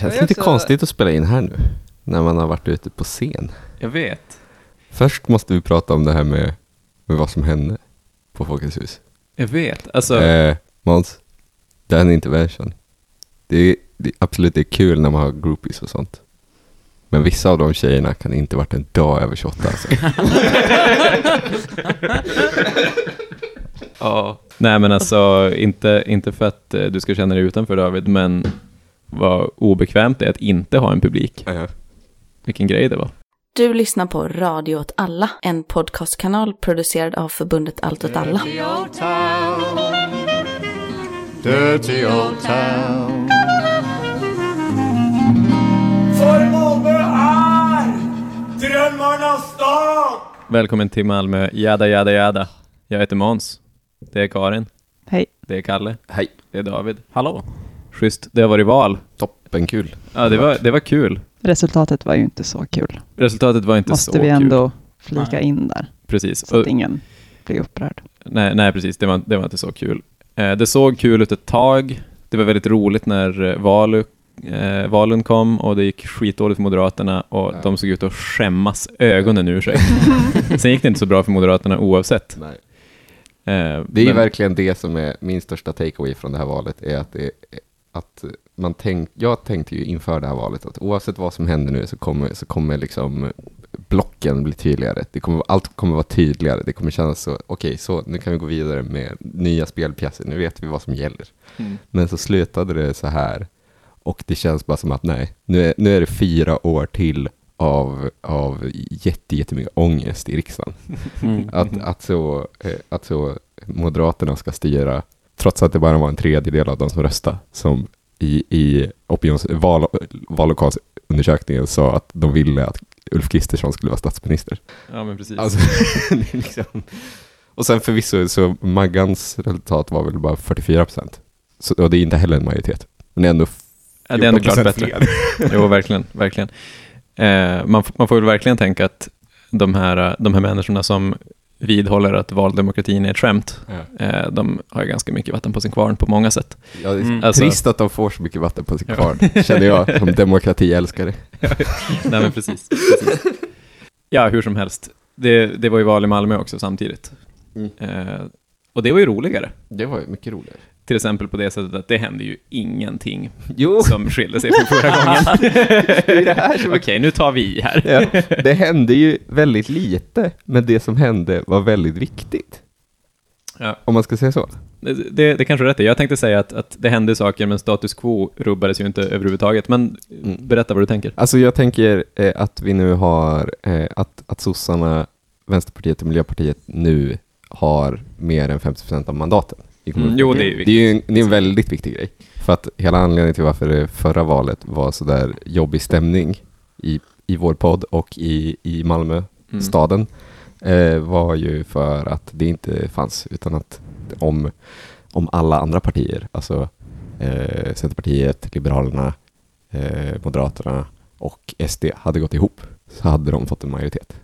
känns är lite också- konstigt att spela in här nu. När man har varit ute på scen. Jag vet. Först måste vi prata om det här med, med vad som hände på Folkets hus. Jag vet. Alltså, Eh, Måns, det är en intervention. Det är, det absolut det är kul när man har groupies och sånt. Men vissa av de tjejerna kan inte varit en dag över 28 alltså. ja. Nej men alltså, inte, inte för att eh, du ska känna dig utanför David, men vad obekvämt det är att inte ha en publik. Vilken grej det var. Du lyssnar på Radio åt alla, en podcastkanal producerad av förbundet Allt åt alla. Dirty old town. Dirty old town. För Malmö är drömmarnas stad! Välkommen till Malmö, jada jada jada. Jag heter Måns. Det är Karin. Hej. Det är Kalle. Hej. Det är David. Hallå. Schysst. Det har varit val. Toppen kul. Ja, det var, det var kul. Resultatet var ju inte så kul. Resultatet var inte Måste så vi kul. ändå flika in där, Precis. så att Och- ingen blir upprörd. Nej, nej precis. Det var, det var inte så kul. Eh, det såg kul ut ett tag. Det var väldigt roligt när eh, Valu, eh, valen kom och det gick skitdåligt för Moderaterna och Ja. de såg ut att skämmas ögonen ur sig. Sen gick det inte så bra för Moderaterna oavsett. Nej. Eh, Det är ju men- verkligen det som är min största takeaway från det här valet. Är att, det, är- att man tänk, jag tänkte ju inför det här valet att oavsett vad som händer nu så kommer, så kommer liksom blocken bli tydligare. Det kommer, allt kommer vara tydligare. Det kommer kännas så, okej, så nu kan vi gå vidare med nya spelpjäser. Nu vet vi vad som gäller. Mm. Men så slutade det så här. Och det känns bara som att nej, nu är, nu är det fyra år till av, av jätte, jättemycket ångest i riksdagen. Mm. Att, att, så, eh, att så Moderaterna ska styra, trots att det bara var en tredjedel av de som röstade, som i, i opinions, val, vallokalsundersökningen sa att de ville att Ulf Kristersson skulle vara statsminister. Ja, men precis. Alltså, liksom. Och sen förvisso, så Maggans resultat var väl bara 44 procent. Och det är inte heller en majoritet. Men det är ändå ja, det är ändå klart 14% bättre. fler. Jo, verkligen. verkligen. Eh, man, man får väl verkligen tänka att de här, de här människorna som vidhåller att valdemokratin är ett skämt, Ja. eh, de har ju ganska mycket vatten på sin kvarn på många sätt. Ja, det är Mm. Alltså- trist att de får så mycket vatten på sin Ja. kvarn, känner jag som demokratiälskare. Nej, men precis. precis. Ja, hur som helst. Det, det var ju val i Malmö också samtidigt. Mm. Eh, och det var ju roligare. Det var ju mycket roligare. Till exempel på det sättet att det hände ju ingenting Jo, som skilde sig från förra gången. Okej, nu tar vi i här. Ja, det hände ju väldigt lite, men det som hände var väldigt viktigt. Ja. Om man ska säga så. Det, det, det kanske är rätt. Jag tänkte säga att, att det hände saker, men status quo rubbades ju inte överhuvudtaget. Men Mm. berätta vad du tänker. Alltså jag tänker eh, att vi nu har, eh, att, att sossarna, Vänsterpartiet och Miljöpartiet nu har mer än 50% av mandaten. Mm, jo, det är det är ju en, det är en väldigt viktig grej. För att hela anledningen till varför det förra valet var så där jobbig stämning i, i vår podd och i, i Malmö, Mm. staden, eh, var ju för att det inte fanns, utan att om, om alla andra partier, alltså eh, Centerpartiet, Liberalerna, eh, Moderaterna och SD hade gått ihop så hade de fått en majoritet.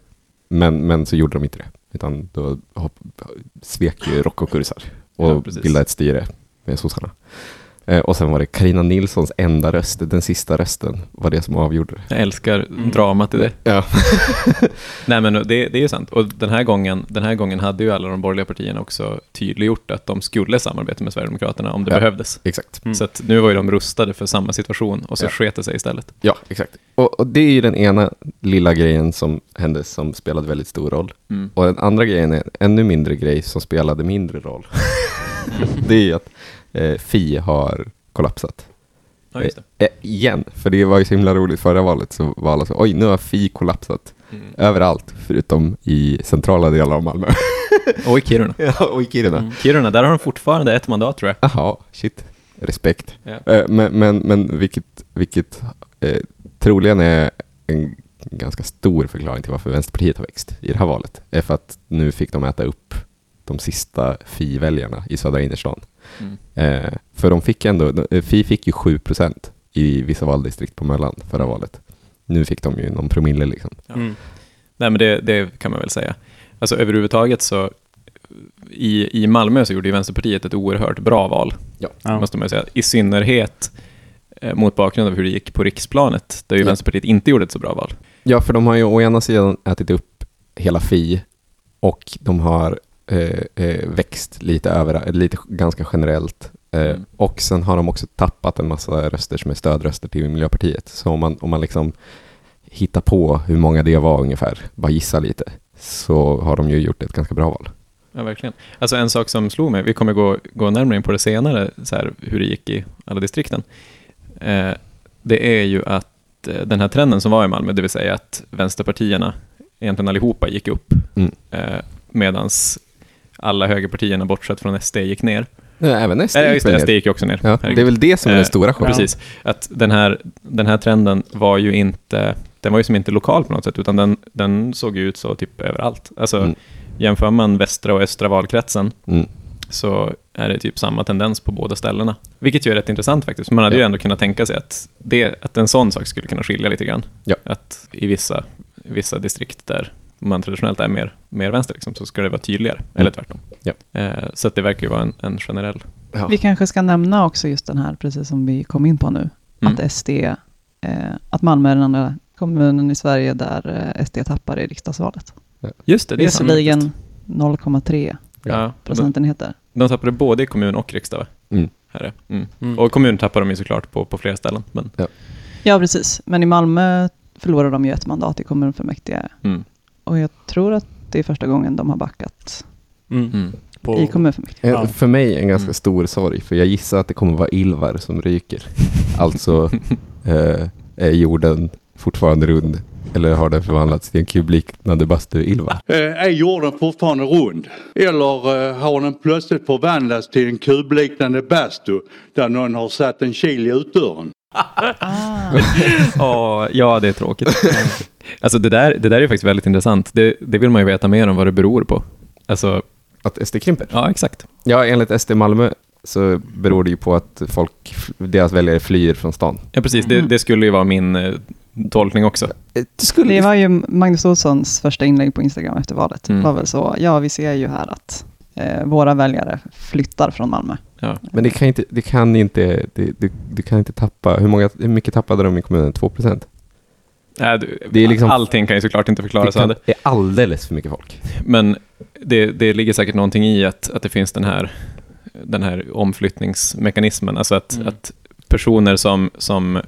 Men, men så gjorde de inte det, utan då hopp, svek ju Rocco Kursar och Ja, bildade ett styre med sossarna. Eh, och sen var det Karina Nilssons enda röst, den sista rösten, var det som avgjorde det. Jag älskar Mm. dramat i det. Ja. Nej, men det, det är ju sant. Och den här, gången, den här gången hade ju alla de borgerliga partierna också tydliggjort att de skulle samarbeta med Sverigedemokraterna om det Ja. behövdes. Exakt. Så att nu var ju de rustade för samma situation och så Ja. sket det sig istället. Ja, exakt. Och, och det är ju den ena lilla grejen som hände som spelade väldigt stor roll. Mm. Och den andra grejen är en ännu mindre grej som spelade mindre roll. det är ju att eh, Fi har kollapsat. Ja, just det. Eh, igen, för det var ju så himla roligt förra valet så var alla så, oj nu har Fi kollapsat Mm. överallt förutom i centrala delar av Malmö. Och i Kiruna. ja, och i Kiruna. Mm. Kiruna, där har de fortfarande ett mandat tror jag. Jaha, shit. Respekt. Ja. Eh, men, men, men vilket, vilket eh, troligen är en ganska stor förklaring till varför Vänsterpartiet har växt i det här valet, är för att nu fick de äta upp de sista Fi-väljarna i södra innerstan. Mm. Eh, för de fick ändå, eh, Fi fick ju 7 procent i vissa valdistrikt på Möllan förra valet. Nu fick de ju någon promille liksom. Ja. Nej, men det, det kan man väl säga. Alltså överhuvudtaget så i, i Malmö så gjorde ju Vänsterpartiet ett oerhört bra val, Ja. Ja. måste man säga. I synnerhet eh, mot bakgrund av hur det gick på riksplanet, där ju Ja. Vänsterpartiet inte gjorde ett så bra val. Ja, för de har ju å ena sidan ätit upp hela Fi och de har eh, eh, växt lite över, lite ganska generellt. Eh, Mm. Och sen har de också tappat en massa röster som är stödröster till Miljöpartiet. Så om man, om man liksom hittar på hur många det var ungefär, bara gissa lite, så har de ju gjort ett ganska bra val. Ja, verkligen. Alltså en sak som slog mig, vi kommer gå, gå närmare in på det senare, så här, hur det gick i alla distrikten. Eh, det är ju att eh, den här trenden som var i Malmö, det vill säga att vänsterpartierna, egentligen allihopa, gick upp, Mm. eh, medan alla högerpartierna, bortsett från SD, gick ner. Även SD Eh, gick just väl det. SD gick ju också ner. Ja, det är väl det som är Eh, den stora chocken. Precis. Att den här, den här trenden var ju inte, den var ju som inte lokal på något sätt, utan den, den såg ju ut så typ överallt. Alltså, Mm. jämför man västra och östra valkretsen Mm. så är det typ samma tendens på båda ställena. Vilket ju är rätt intressant faktiskt. Man hade ju Ja. ändå kunnat tänka sig att, det, att en sån sak skulle kunna skilja lite grann. Ja. Att i vissa, vissa distrikt där man traditionellt är mer, mer vänster, liksom, så ska det vara tydligare. Eller tvärtom. Ja. Eh, så att det verkar ju vara en, en generell... Ja. Vi kanske ska nämna också just den här, precis som vi kom in på nu, Mm. att SD, eh, att Malmö är den enda kommunen i Sverige där eh, SD tappar i riksdagsvalet. Just det, det är Visserligen sannolikt. 0,3 Ja, de, procentenheter. de tappade både i kommun och riksdag, va? Mm. Här är. Mm. Mm. Och kommun tappar de ju såklart på, på flera ställen. Men, Ja, precis. Men i Malmö förlorar de ju ett mandat i kommunfullmäktige. mm. Och jag tror att det är första gången de har backat Mm. Mm. På, i kommunfullmäktige. Eh, Ja. För mig en ganska Mm. stor sorg, för jag gissar att det kommer vara Ilvar som ryker. Alltså, eh, är jorden fortfarande rund? Eller har den förvandlats till en kubliknande bastu-Ilvar? Eh, Är jorden fortfarande rund? Eller eh, har den plötsligt förvandlats till en kubliknande bastu där någon har satt en kil i utdörren? Ah. Ja, ja, det är tråkigt. alltså det där, det där är faktiskt väldigt intressant. Det, det vill man ju veta mer om vad det beror på. Alltså, Att SD krymper? ja exakt. Ja, enligt SD Malmö så beror det ju på att folk, deras väljare flyr från stan. Ja, precis. Det, det skulle ju vara min eh, tolkning också. Det skulle Det var ju Magnus Olssons första inlägg på Instagram efter valet. Mm. var väl så, ja vi ser ju här att eh, våra väljare flyttar från Malmö. Ja. Men det kan inte, det kan inte, det, du, du kan inte tappa, hur, många, hur mycket tappade de i kommunen? 2 procent? Nej, du, Det är liksom- Allting kan ju såklart inte Det förklaras kan, det. är alldeles för mycket folk. Men det, det ligger säkert någonting i att, att det finns den här, den här omflyttningsmekanismen. Alltså att, Mm. att personer som, som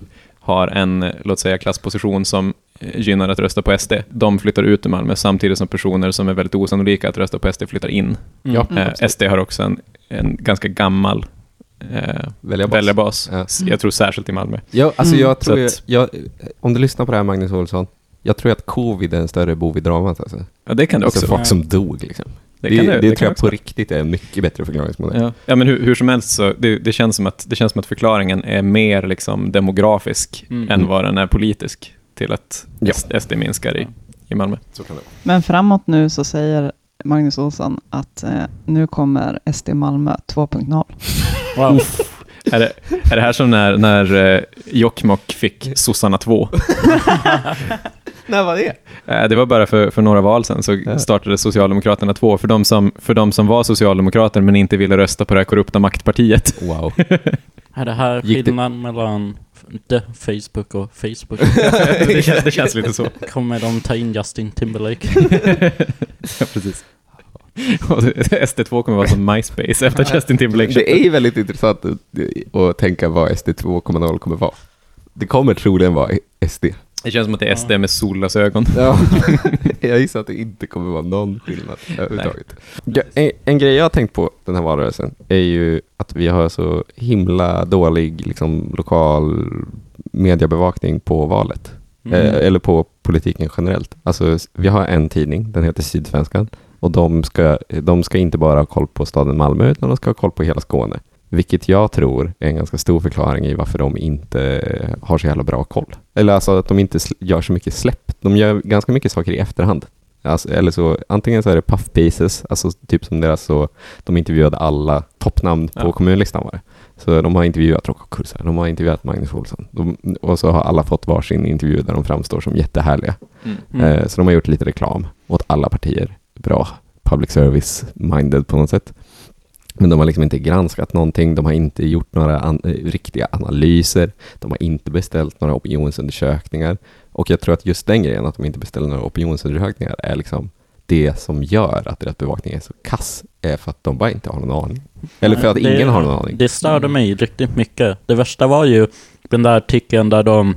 har en, låt säga, klassposition som eh, gynnar att rösta på SD, de flyttar ut ur Malmö samtidigt som personer som är väldigt osannolika att rösta på SD flyttar in. Mm. Ja. Mm. Eh, SD har också en, en ganska gammal eh, Väljarbas. väljarbas. Ja. Jag tror särskilt i Malmö. Ja, alltså Mm. jag tror, Så ju- att- jag, om du lyssnar på det här Magnus Olsson, jag tror att covid är en större bov i dramat. Alltså, Ja, det kan det alltså också folk vara. som dog liksom. Det, Det, kan det, det, tror jag på riktigt är en mycket bättre förklaringsmodell. Ja, ja men hur, hur som helst så, det, det, känns som att, det känns som att förklaringen är mer liksom demografisk Mm. än vad den är politisk till att Ja. SD minskar i, i Malmö. Så kan det vara. Men framåt nu så säger Magnus Olsson att eh, nu kommer SD Malmö 2.0. Wow. Är det, är det här som när, när eh, Jokkmokk fick sossarna 2? När var det? Eh, det var bara för, för några val sedan så startade Socialdemokraterna 2 för de, som, för de som var socialdemokrater men inte ville rösta på det här korrupta maktpartiet. Wow. Är det här skillnaden mellan The Facebook och Facebook? det, känns, det känns lite så. Kommer de ta in Justin Timberlake? ja, precis. Och SD2 kommer vara som MySpace efter Justin Timberlake Det är ju väldigt intressant att, att tänka vad SD 2.0 kommer vara. Det kommer troligen vara SD. Det känns som att det är SD med solglasögon. Ja. jag gissar att det inte kommer vara någon skillnad överhuvudtaget. En, en grej jag har tänkt på den här valrörelsen är ju att vi har så himla dålig liksom, lokal mediebevakning på valet. Mm. Eh, eller på politiken generellt. Alltså, vi har en tidning, den heter Sydsvenskan. Och de ska, de ska inte bara ha koll på staden Malmö, utan de ska ha koll på hela Skåne. Vilket jag tror är en ganska stor förklaring i varför de inte har så jävla bra koll. Eller alltså att de inte gör så mycket släpp. De gör ganska mycket saker i efterhand. Alltså, eller så, antingen så är det puff pieces, alltså typ som deras så, de intervjuade alla toppnamn på Ja. kommunlistan var det. Så de har intervjuat Rocco Kursa, de har intervjuat Magnus Olsson. De, och så har alla fått varsin intervju där de framstår som jättehärliga. Mm. Eh, så de har gjort lite reklam åt alla partier. Bra public service-minded på något sätt. Men de har liksom inte granskat någonting, de har inte gjort några an- eh, riktiga analyser, de har inte beställt några opinionsundersökningar. Och jag tror att just den grejen, att de inte beställer några opinionsundersökningar, är liksom det som gör att deras bevakning är så kass, är för att de bara inte har någon aning. Eller för att Det- ingen har någon aning. Det störde mig riktigt mycket. Det värsta var ju den där artikeln där de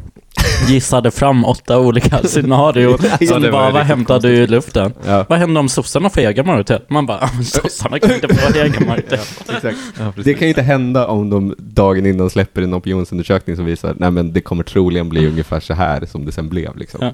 gissade fram åtta olika scenarion Ja, som var bara var hämtade ur luften. Ja, Vad händer om sossarna får egen majoritet? Man bara, "Ah, sossarna kan inte få egen majoritet. exakt. Ja. Det kan ju inte hända om de dagen innan släpper en opinionsundersökning som visar nej men det kommer troligen bli ungefär så här som det sen blev. Liksom.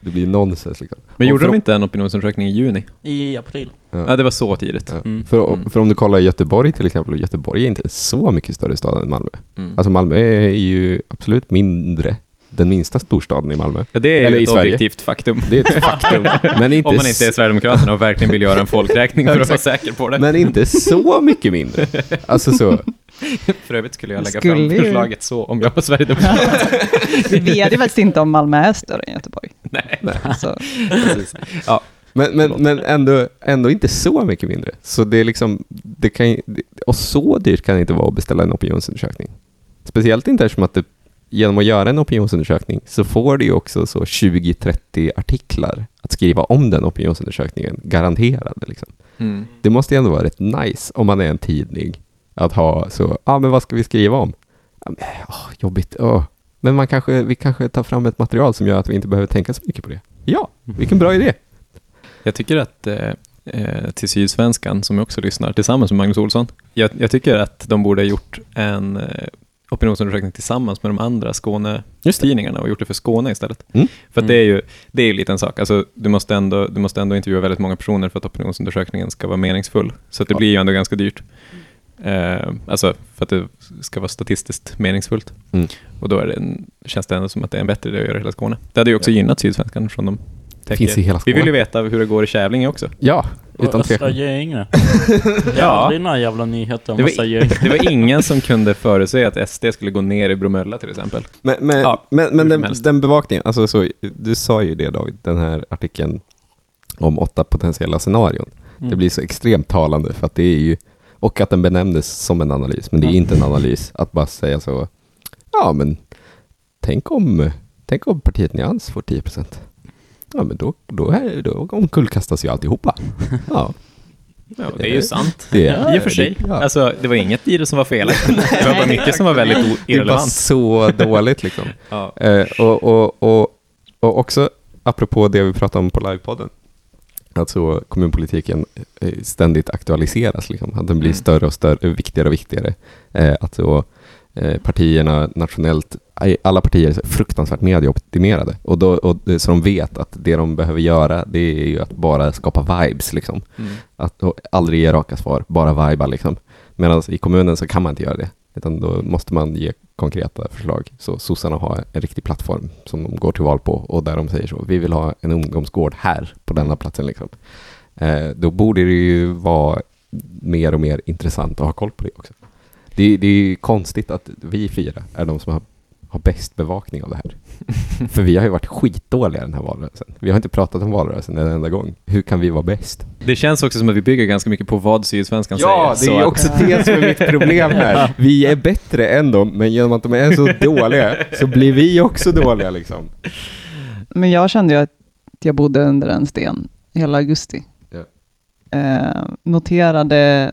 Ja. Ja. Det blir nonsens. Liksom. Men gjorde de inte en opinionsundersökning i juni? I april. Ja, det var så tidigt. Ja. Mm. För, Mm. för om du kollar Göteborg till exempel, och Göteborg är inte så mycket större stad än Malmö. Mm. Alltså Malmö är ju absolut mindre, den minsta storstaden i Malmö. Ja, det är Eller i ett Sverige. objektivt faktum. Det är ett faktum. men, inte Om man inte är Sverigedemokraterna och verkligen vill göra en folkräkning för att vara säker på det. men inte så mycket mindre. Alltså så. För övrigt skulle jag lägga Skulle fram förslaget så om jag var Sverigedemokrat. Vi vet ju faktiskt inte om Malmö är större än Göteborg. Nej. Så, Men, men, men ändå, ändå inte så mycket mindre. Så det är liksom, det kan, och så dyrt kan det inte vara att beställa en opinionsundersökning. Speciellt inte eftersom att det, genom att göra en opinionsundersökning så får du ju också så 20-30 artiklar att skriva om den opinionsundersökningen, garanterade. Liksom. Mm. Det måste ju ändå vara rätt nice om man är en tidning att ha så, ja ah, men vad ska vi skriva om? Men, åh, jobbigt, åh. Men man kanske, vi kanske tar fram ett material som gör att vi inte behöver tänka så mycket på det. Ja, vilken bra idé. Jag tycker att eh, eh, till Sydsvenskan, som jag också lyssnar tillsammans med Magnus Olsson, jag, jag tycker att de borde ha gjort en eh, opinionsundersökning tillsammans med de andra Skåne-tidningarna och gjort det för Skåne istället. Mm. För att det är ju det är ju lite en sak. Alltså, du, måste ändå, du måste ändå intervjua väldigt många personer för att opinionsundersökningen ska vara meningsfull. Så att det Ja. blir ju ändå ganska dyrt. Eh, alltså för att det ska vara statistiskt meningsfullt. Mm. Och då är det en, känns det ändå som att det är en bättre idé att göra hela Skåne. Det hade ju också gynnat Sydsvenskan från de Det finns i hela Vi Skåne. vill ju veta hur det går i Kävlinge också. Ja, utan Östra tvekan. Göinge. Det är Ja. aldrig några jävla nyheter om Det Östra var, Göinge. det var ingen som kunde förutse att SD skulle gå ner i Bromölla till exempel. Men, men, Ja, men, men den, den bevakningen, alltså så, du sa ju det David, den här artikeln om åtta potentiella scenarion. Mm. Det blir så extremt talande för att det är ju, och att den benämndes som en analys, men det är Ja. inte en analys att bara säga så, ja men tänk om, tänk om partiet Nyans får 10 procent. Ja men då, då, är, då omkullkastas ju alltihopa. Ja, Ja, det är ju sant. det är I och för sig. Det, ja. Alltså, det var inget i det som var felaktigt. Det var bara mycket som var väldigt o- det irrelevant. så dåligt liksom. Ja. Eh, och, och, och, och också apropå det vi pratade om på livepodden. Alltså kommunpolitiken eh, ständigt aktualiseras, liksom. att den blir Mm. större och större, viktigare och viktigare. Eh, alltså, eh, partierna nationellt, eh, alla partier är fruktansvärt medieoptimerade. Och då, och, det- så de vet att det de behöver göra, det är ju att bara skapa vibes. Liksom. Mm. Att aldrig ge raka svar, bara viba liksom. Medan i kommunen så kan man inte göra det. Utan då måste man ge konkreta förslag. Så sossarna har en riktig plattform som de går till val på och där de säger så. Vi vill ha en ungdomsgård här på denna platsen. Liksom. Eh, då borde det ju vara mer och mer intressant att ha koll på det också. Det, det är ju konstigt att vi fyra är de som har, har bäst bevakning av det här. För vi har ju varit skitdåliga den här valrörelsen. Vi har inte pratat om valrörelsen en enda gång. Hur kan vi vara bäst? Det känns också som att vi bygger ganska mycket på vad Sydsvenskan Ja, säger. det är så också det som är mitt problem här. Vi är bättre än dem, men genom att de är så dåliga så blir vi också dåliga liksom. men jag kände ju att jag bodde under en sten hela augusti. Ja. Eh, noterade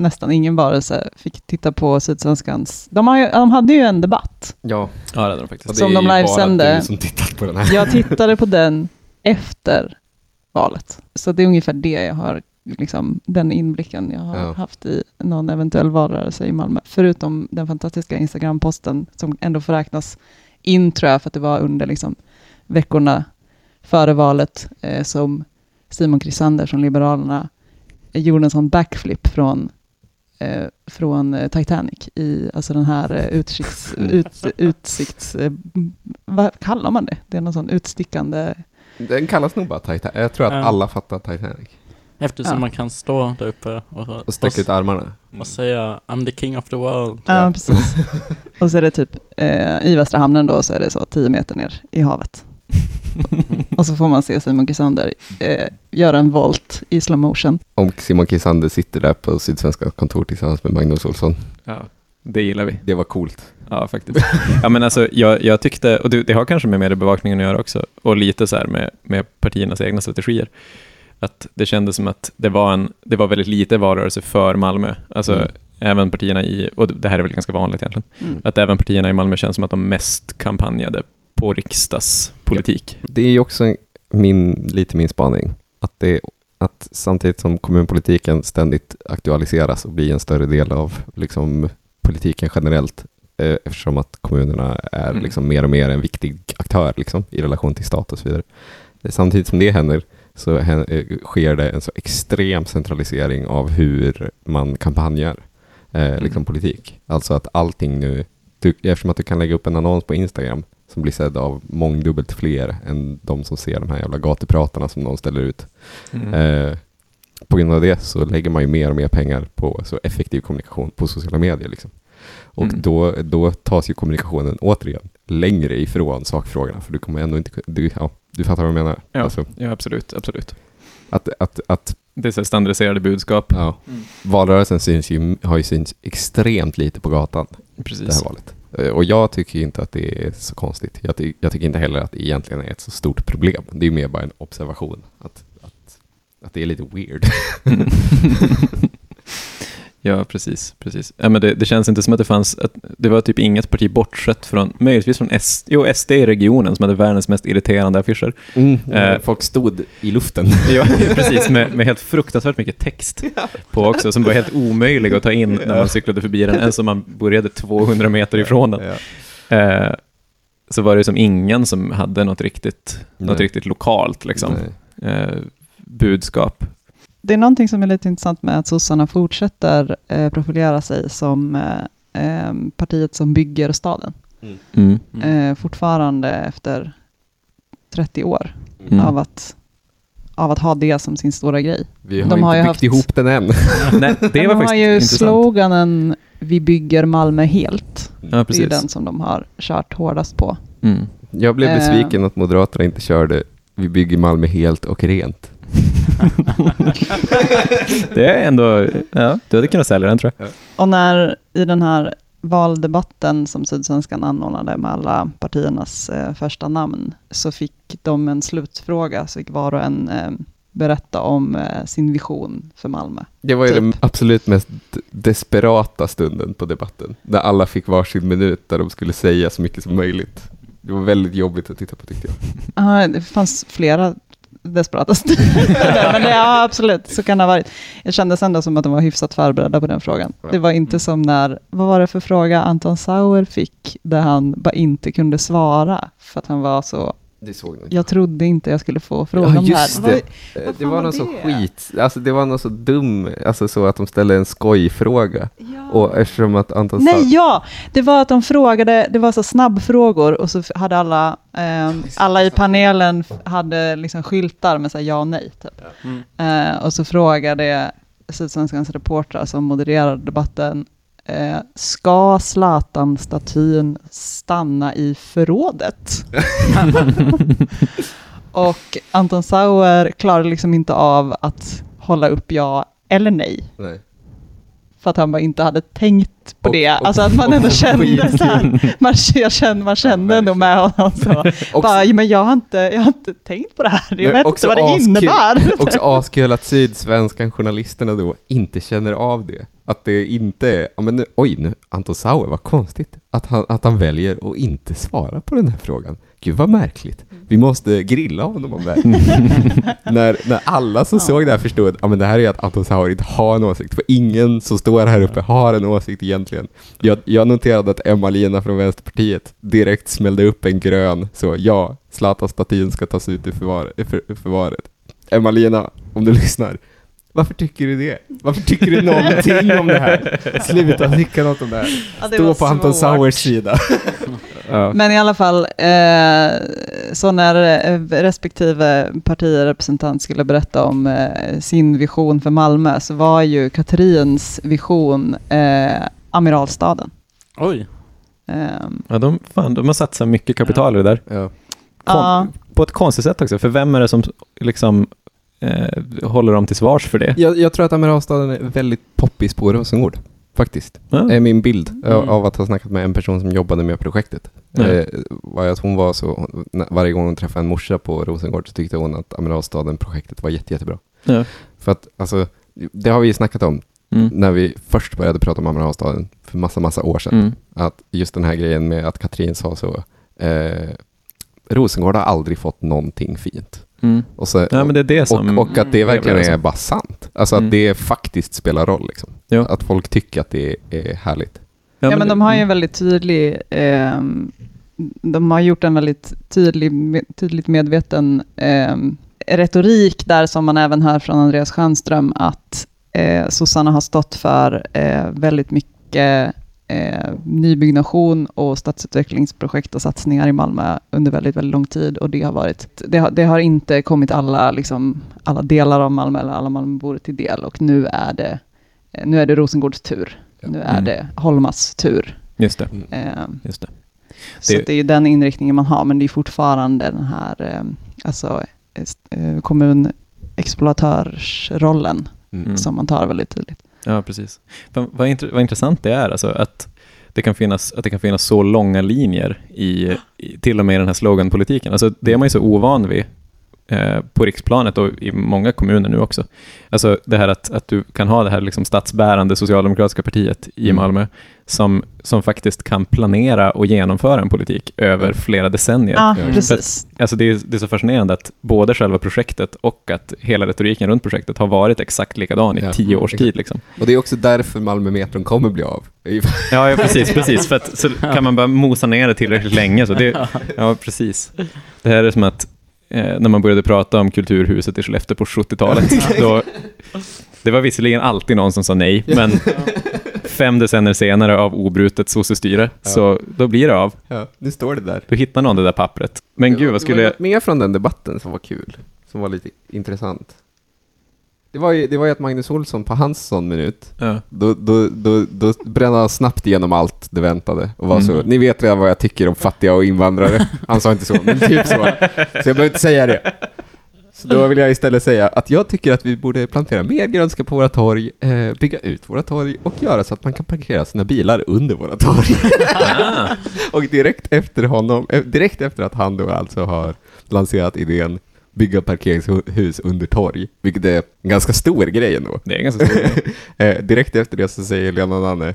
nästan ingen varelse, fick titta på Sydsvenskans... De, har ju, de hade ju en debatt. Ja, Ja, det hade de faktiskt. Som de livesände. som tittat på den här. Jag tittade på den efter valet. Så det är ungefär det jag har, liksom, den inblicken jag har Ja. haft i någon eventuell valrörelse i Malmö. Förutom den fantastiska Instagram-posten som ändå får räknas in tror jag, för att det var under liksom, veckorna före valet eh, som Simon Krisander från Liberalerna gjorde en sån backflip från från eh, Titanic i alltså den här eh, utsikts, ut, utsikts... Eh, vad kallar man det? Det är någon sån utstickande... Den kallas nog bara Titanic. Jag tror att Ja. alla fattar Titanic. Eftersom Ja. man kan stå där uppe och, Och sträcka ut armarna. och säga I'm the king of the world. Ja, precis. Och så är det typ eh, i Västra hamnen då så är det så 10 meter ner i havet. Och så får man se Simon Kisander eh, göra en volt i slow motion. Om Simon Kisander sitter där på Sydsvenska kontor tillsammans med Magnus Olsson. Ja, det gillar vi. Det var coolt. Ja, faktiskt. Ja, men alltså, jag, jag tyckte, och det, det har kanske med mediebevakningen att göra också, och lite så här med, med partiernas egna strategier, att det kändes som att det var, en, det var väldigt lite valrörelse för Malmö. Alltså, Mm. även partierna i, och det här är väl ganska vanligt egentligen, Mm. att även partierna i Malmö känns som att de mest kampanjade på riksdagspolitik. Det är ju också min, lite min spaning. Att, det, att samtidigt som kommunpolitiken ständigt aktualiseras och blir en större del av liksom, politiken generellt, eh, eftersom att kommunerna är Mm. liksom, mer och mer en viktig aktör liksom, i relation till stat och så vidare. Eh, Samtidigt som det händer så eh, sker det en så extrem centralisering av hur man kampanjar eh, liksom politik. Alltså att allting nu, du, eftersom att du kan lägga upp en annons på Instagram som blir sedd av mångdubbelt fler än de som ser de här jävla gatupratarna som någon ställer ut. Mm. Eh, på grund av det så lägger man ju mer och mer pengar på så effektiv kommunikation på sociala medier. Liksom. Och Mm. då, då tas ju kommunikationen återigen längre ifrån sakfrågorna, för du kommer ändå inte... Du, ja, du fattar vad jag menar? Ja, Alltså, ja, absolut. absolut. att, att, att Det är så standardiserade budskap. ja, valrörelsen syns ju, har ju synts extremt lite på gatan det Precis. här valet. Eh, Och jag tycker inte att det är så konstigt. Jag, ty- jag tycker inte heller att det egentligen är ett så stort problem. Det är mer bara en observation. Att, att, att det är lite weird. Ja, precis. precis. Ja, men det, det känns inte som att det fanns, att det var typ inget parti bortsett från, möjligtvis från S, jo, SD i regionen som hade världens mest irriterande affischer. Eh, Folk stod i luften. Ja, precis, med, med helt fruktansvärt mycket text på också, som var helt omöjlig att ta in när man cyklade förbi den, ens om man började 200 meter ifrån den. Ja. Eh, så var det som ingen som hade något riktigt, något riktigt lokalt liksom, eh, budskap. Det är någonting som är lite intressant med att sossarna fortsätter eh, profilera sig som eh, eh, partiet som bygger staden. Mm. Eh, fortfarande efter 30 år Mm. av, att, av att ha det som sin stora grej. Vi har De inte har ju byggt haft- ihop den än. Nej, det De var har faktiskt ju intressant. sloganen Vi bygger Malmö helt. Ja, Det är den som de har kört hårdast på. Mm. Jag blev Eh. besviken att Moderaterna inte körde Vi bygger Malmö helt och rent. Det är ändå, ja, du hade kunnat sälja den tror jag. Och när i den här valdebatten som Sydsvenskan anordnade med alla partiernas eh, första namn, så fick de en slutfråga, så fick var och en eh, berätta om eh, sin vision för Malmö. Det var ju Typ. den absolut mest desperata stunden på debatten. Där alla fick varsin minut där de skulle säga så mycket som möjligt. Det var väldigt jobbigt att titta på tyckte jag. Ja, det fanns flera desperata stunder, men det, ja, absolut, så kan det ha varit. Jag kände ändå som att de var hyfsat förberedda på den frågan. Det var inte som när, vad var det för fråga Anton Sauer fick, där han bara inte kunde svara, för att han var så, Det såg ni. jag trodde inte jag skulle få frågan Ja, här. just det. Vad- Eh, vad Det var var någon så det? skit, alltså det var någon så dum, alltså så att de ställde en skojfråga. Och eftersom att Anton sa... Nej, ja! Det var att de frågade, det var så snabbfrågor och så hade alla, ehm, alla i panelen hade liksom skyltar med så här ja och nej. Typ. Eh, och så frågade Sydsvenskans reportrar som modererade debatten, eh, ska Zlatan-statyn stanna i förrådet? och Anton Sauer klarade liksom inte av att hålla upp ja eller nej. Nej. För att han bara inte hade tänkt på Och- det. och- alltså att man ändå och- kände så här, man, jag kände, man kände ändå med honom så. Och- bara, "Ja, men jag har, inte, jag har inte tänkt på det här, jag vet inte vad det askul- innebär. Också askul att sydsvenskan journalisterna då inte känner av det. Att det inte är, ja men nu, oj nu, Anton Sauer, vad konstigt. Att han, att han väljer att inte svara på den här frågan. Gud vad märkligt. Vi måste grilla honom om det här. när, när alla som såg det här förstod, ja men det här är att Anton Sauer inte har en åsikt. För ingen som står här uppe har en åsikt egentligen. Jag, jag noterade att Emma-Lina från Vänsterpartiet direkt smällde upp en grön, så ja, Zlatan-statyn ska tas ut ur förvar, för, förvaret. Emma-Lina, om du lyssnar, varför tycker du det? Varför tycker du någonting om det här? Sluta tycka något om det här. Ja, det Stå på Anton. Sauers sida. Ja. Men i alla fall, eh, så när eh, respektive partirepresentant skulle berätta om eh, sin vision för Malmö, så var ju Katrins vision eh, Amiralstaden. Oj. Ehm, Ja, de, fan, de har satsat mycket kapital i det där. Ja. ja, På på ett konstigt sätt också, för vem är det som liksom eh, håller dem till svars för det? Jag, jag tror att Amiralstaden är väldigt poppis på Rosengård, faktiskt. Ja. är min bild av- Mm. av att ha snackat med en person som jobbade med projektet. Ja. Eh, var ju att hon var så, varje gång hon träffade en morsa på Rosengård så tyckte hon att Amiralstaden-projektet var jätte, jättebra. Ja. För att, alltså, det har vi ju snackat om Mm. när vi först började prata om Amiralstaden för massa, massa år sedan. Mm. Att just den här grejen med att Katrin sa så, eh, Rosengård har aldrig fått någonting fint. Mm. Och, så, Ja, men det är det som... och, och att det Mm. verkligen det är bara sant. Alltså att Mm. det faktiskt spelar roll. Liksom. Ja. Att folk tycker att det är härligt. Ja, men de har ju en väldigt tydlig, ehm, de har gjort en väldigt tydlig, tydligt medveten ehm, retorik där som man även hör från Andreas Stjernström att eh, sossarna har stått för eh, väldigt mycket eh, nybyggnation och stadsutvecklingsprojekt och satsningar i Malmö under väldigt, väldigt lång tid och det har varit, det har, det har inte kommit alla, liksom, alla delar av Malmö eller alla Malmöbor till del och nu är det, eh, nu är det Rosengårds tur. Nu är Mm. det Holmas tur. Just det. Eh, Just det. så Det- det är ju den inriktningen man har, men det är fortfarande den här eh, alltså, eh, kommunexploatörsrollen Mm. som man tar väldigt tydligt. Ja, precis. Vad, vad, int- vad intressant det är, alltså, att, det kan finnas, att det kan finnas så långa linjer i, i till och med i den här sloganpolitiken. Alltså, det är man ju så ovan vid eh, på riksplanet och i många kommuner nu också. Alltså det här att, att du kan ha det här liksom statsbärande socialdemokratiska partiet i Mm. Malmö som, som faktiskt kan planera och genomföra en politik över Mm. flera decennier. Ja, precis. Alltså det, är, det är så fascinerande att både själva projektet och att hela retoriken runt projektet har varit exakt likadan i Ja. tio års Exakt. tid. Liksom. Och det är också därför Malmö-metron kommer bli av. Ja, ja precis, precis. För att, så kan man bara mosa ner det tillräckligt länge. Så det, ja, precis. Det här är som att när man började prata om Kulturhuset i Skellefteå på 70-talet, då, det var visserligen alltid någon som sa nej, men fem decennier senare av obrutet sossestyre, Ja. så då blir det av. Ja, nu står det där. Då hittar någon det där pappret. Men gud, vad skulle Det var jag... något mer från den debatten som var kul, som var lite intressant. Det var ju, det var ju att Magnus Olsson på hans sån minut, Ja. då, då, då, då brände han snabbt igenom allt det väntade och var så, Mm. ni vet redan vad jag tycker om fattiga och invandrare. Han sa inte så, men typ så. Så jag behöver inte säga det. Så då vill jag istället säga att jag tycker att vi borde plantera mer grönska på våra torg, eh, bygga ut våra torg och göra så att man kan parkera sina bilar under våra torg. Ah. Och direkt efter honom, eh, direkt efter att han då alltså har lanserat idén bygga parkeringshus under torg, vilket är en ganska stor grej ändå. Det är ganska stort. Eh, direkt efter det så säger Lena Nanne,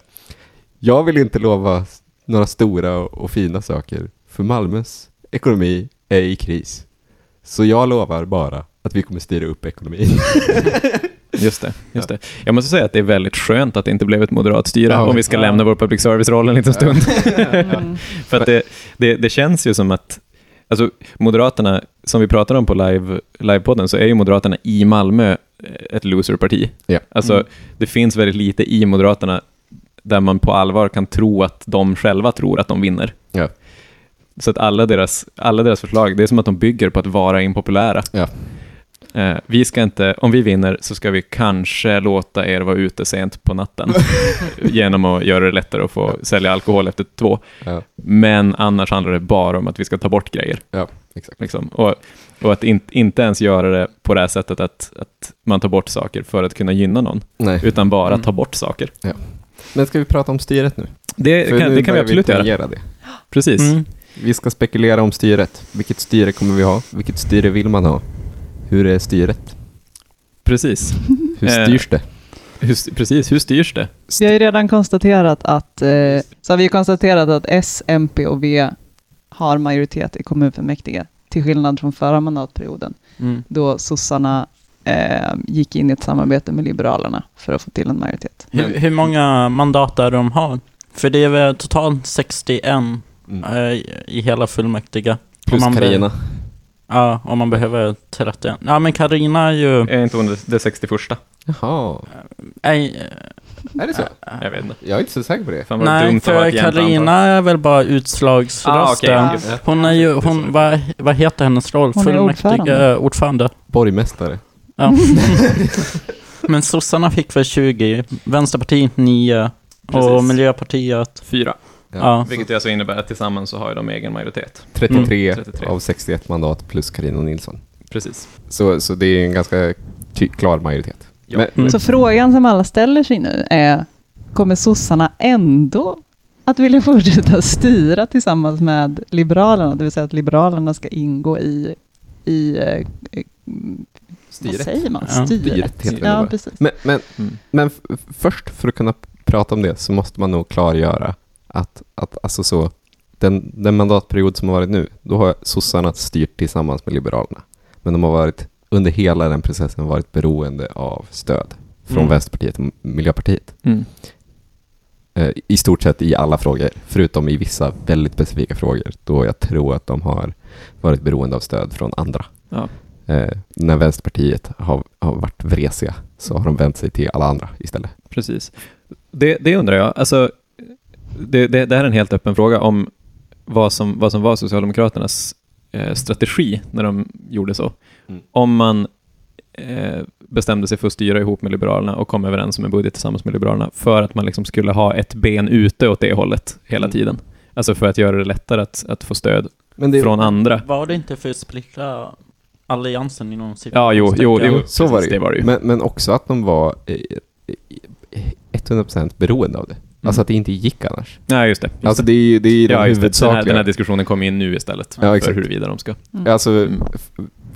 jag vill inte lova några stora och, och fina saker, för Malmös ekonomi är i kris. Så jag lovar bara att vi kommer styra upp ekonomin. Just det, just det. Jag måste säga att det är väldigt skönt att det inte blev ett moderat styre, Ja, om vi ska ja. lämna vår public service-roll en liten stund. Mm. För att det, det, det känns ju som att, alltså Moderaterna, som vi pratade om på live, livepodden, så är ju Moderaterna i Malmö eh, ett loserparti. Ja. Alltså, Mm. det finns väldigt lite i Moderaterna där man på allvar kan tro att de själva tror att de vinner. Ja. Så att alla deras, alla deras förslag, det är som att de bygger på att vara impopulära. Ja. Eh, vi ska inte, om vi vinner så ska vi kanske låta er vara ute sent på natten genom att göra det lättare att få sälja alkohol efter två. Ja, Men annars handlar det bara om att vi ska ta bort grejer. ja exakt. Liksom. Och, och att in, inte ens göra det på det här sättet att, att man tar bort saker för att kunna gynna någon, Nej. utan bara Mm. ta bort saker. Men ska vi prata om styret nu? Det För kan, nu det kan vi absolut göra. tangera det. Precis. Mm. Vi ska spekulera om styret. Vilket styre kommer vi ha? Vilket styre vill man ha? Hur är styret? Precis. Hur Eh, styrs det? Hur, precis, hur styrs det? Vi har ju redan konstaterat att, eh, så har vi konstaterat att S, MP och V har majoritet i kommunfullmäktige, till skillnad från förra mandatperioden, Mm. då sossarna eh, gick in i ett samarbete med Liberalerna för att få till en majoritet. Hur, hur många mandat är de har? För det är väl totalt 61 Mm. eh, i- hela fullmäktige. Plus Carina. Ja, om man behöver 31. Ja, men Carina är ju... Är inte hon det, det 61? Jaha, Nej, är det så? Jag vet inte. Jag är inte så säker på det. Fan nej för Carina är väl bara utslagsrösten. Ah, okej. Hon är ju, hon, vad, vad heter hennes roll? Hon är ordförande. ordförande. Borgmästare. Ja. men sossarna fick väl 20, Vänsterpartiet 9 och Precis. Miljöpartiet Fyra. Ja. Vilket alltså innebär att tillsammans så har ju de egen majoritet. 33, Mm, 33. av 61 mandat plus Carina Nilsson. Precis. Så, så det är en ganska ty- klar majoritet. Ja. Men, Mm. Så frågan som alla ställer sig nu är, kommer sossarna ändå att vilja fortsätta styra tillsammans med Liberalerna? Det vill säga att Liberalerna ska ingå i, i eh, eh, vad Styret. säger man? Ja. Styret. Styret Ja, precis. Men, men, Mm. men f- först, för att kunna prata om det, så måste man nog klargöra att, att alltså så, den, den mandatperiod som har varit nu, då har sossarna styrt tillsammans med Liberalerna. Men de har varit, under hela den processen, varit beroende av stöd från Mm. Vänsterpartiet och Miljöpartiet. Mm. Eh, I stort sett i alla frågor, förutom i vissa väldigt specifika frågor, då jag tror att de har varit beroende av stöd från andra. Ja. Eh, när Vänsterpartiet har, har varit vresiga så har de vänt sig till alla andra istället. Precis. Det, det undrar jag. Alltså, det, det, det här är en helt öppen fråga om vad som, vad som var Socialdemokraternas eh, strategi när de gjorde så. Mm. Om man eh, bestämde sig för att styra ihop med Liberalerna och kom överens om en budget tillsammans med Liberalerna för att man liksom skulle ha ett ben ute åt det hållet hela Mm. tiden. Alltså för att göra det lättare att, att få stöd Men det, från andra. Var det inte för att splittra alliansen inom sitt Ja, jo, jo, jo så var det, ju. det var det ju. Men, men också att de var eh, eh, 100% beroende av det. Alltså att det inte gick annars. Nej, just det. Just Alltså det. är ju det är den ja, just det. Den här, huvudsakliga. den här diskussionen kommer in nu istället. Ja, för exakt. huruvida de ska... Mm. Alltså, Mm.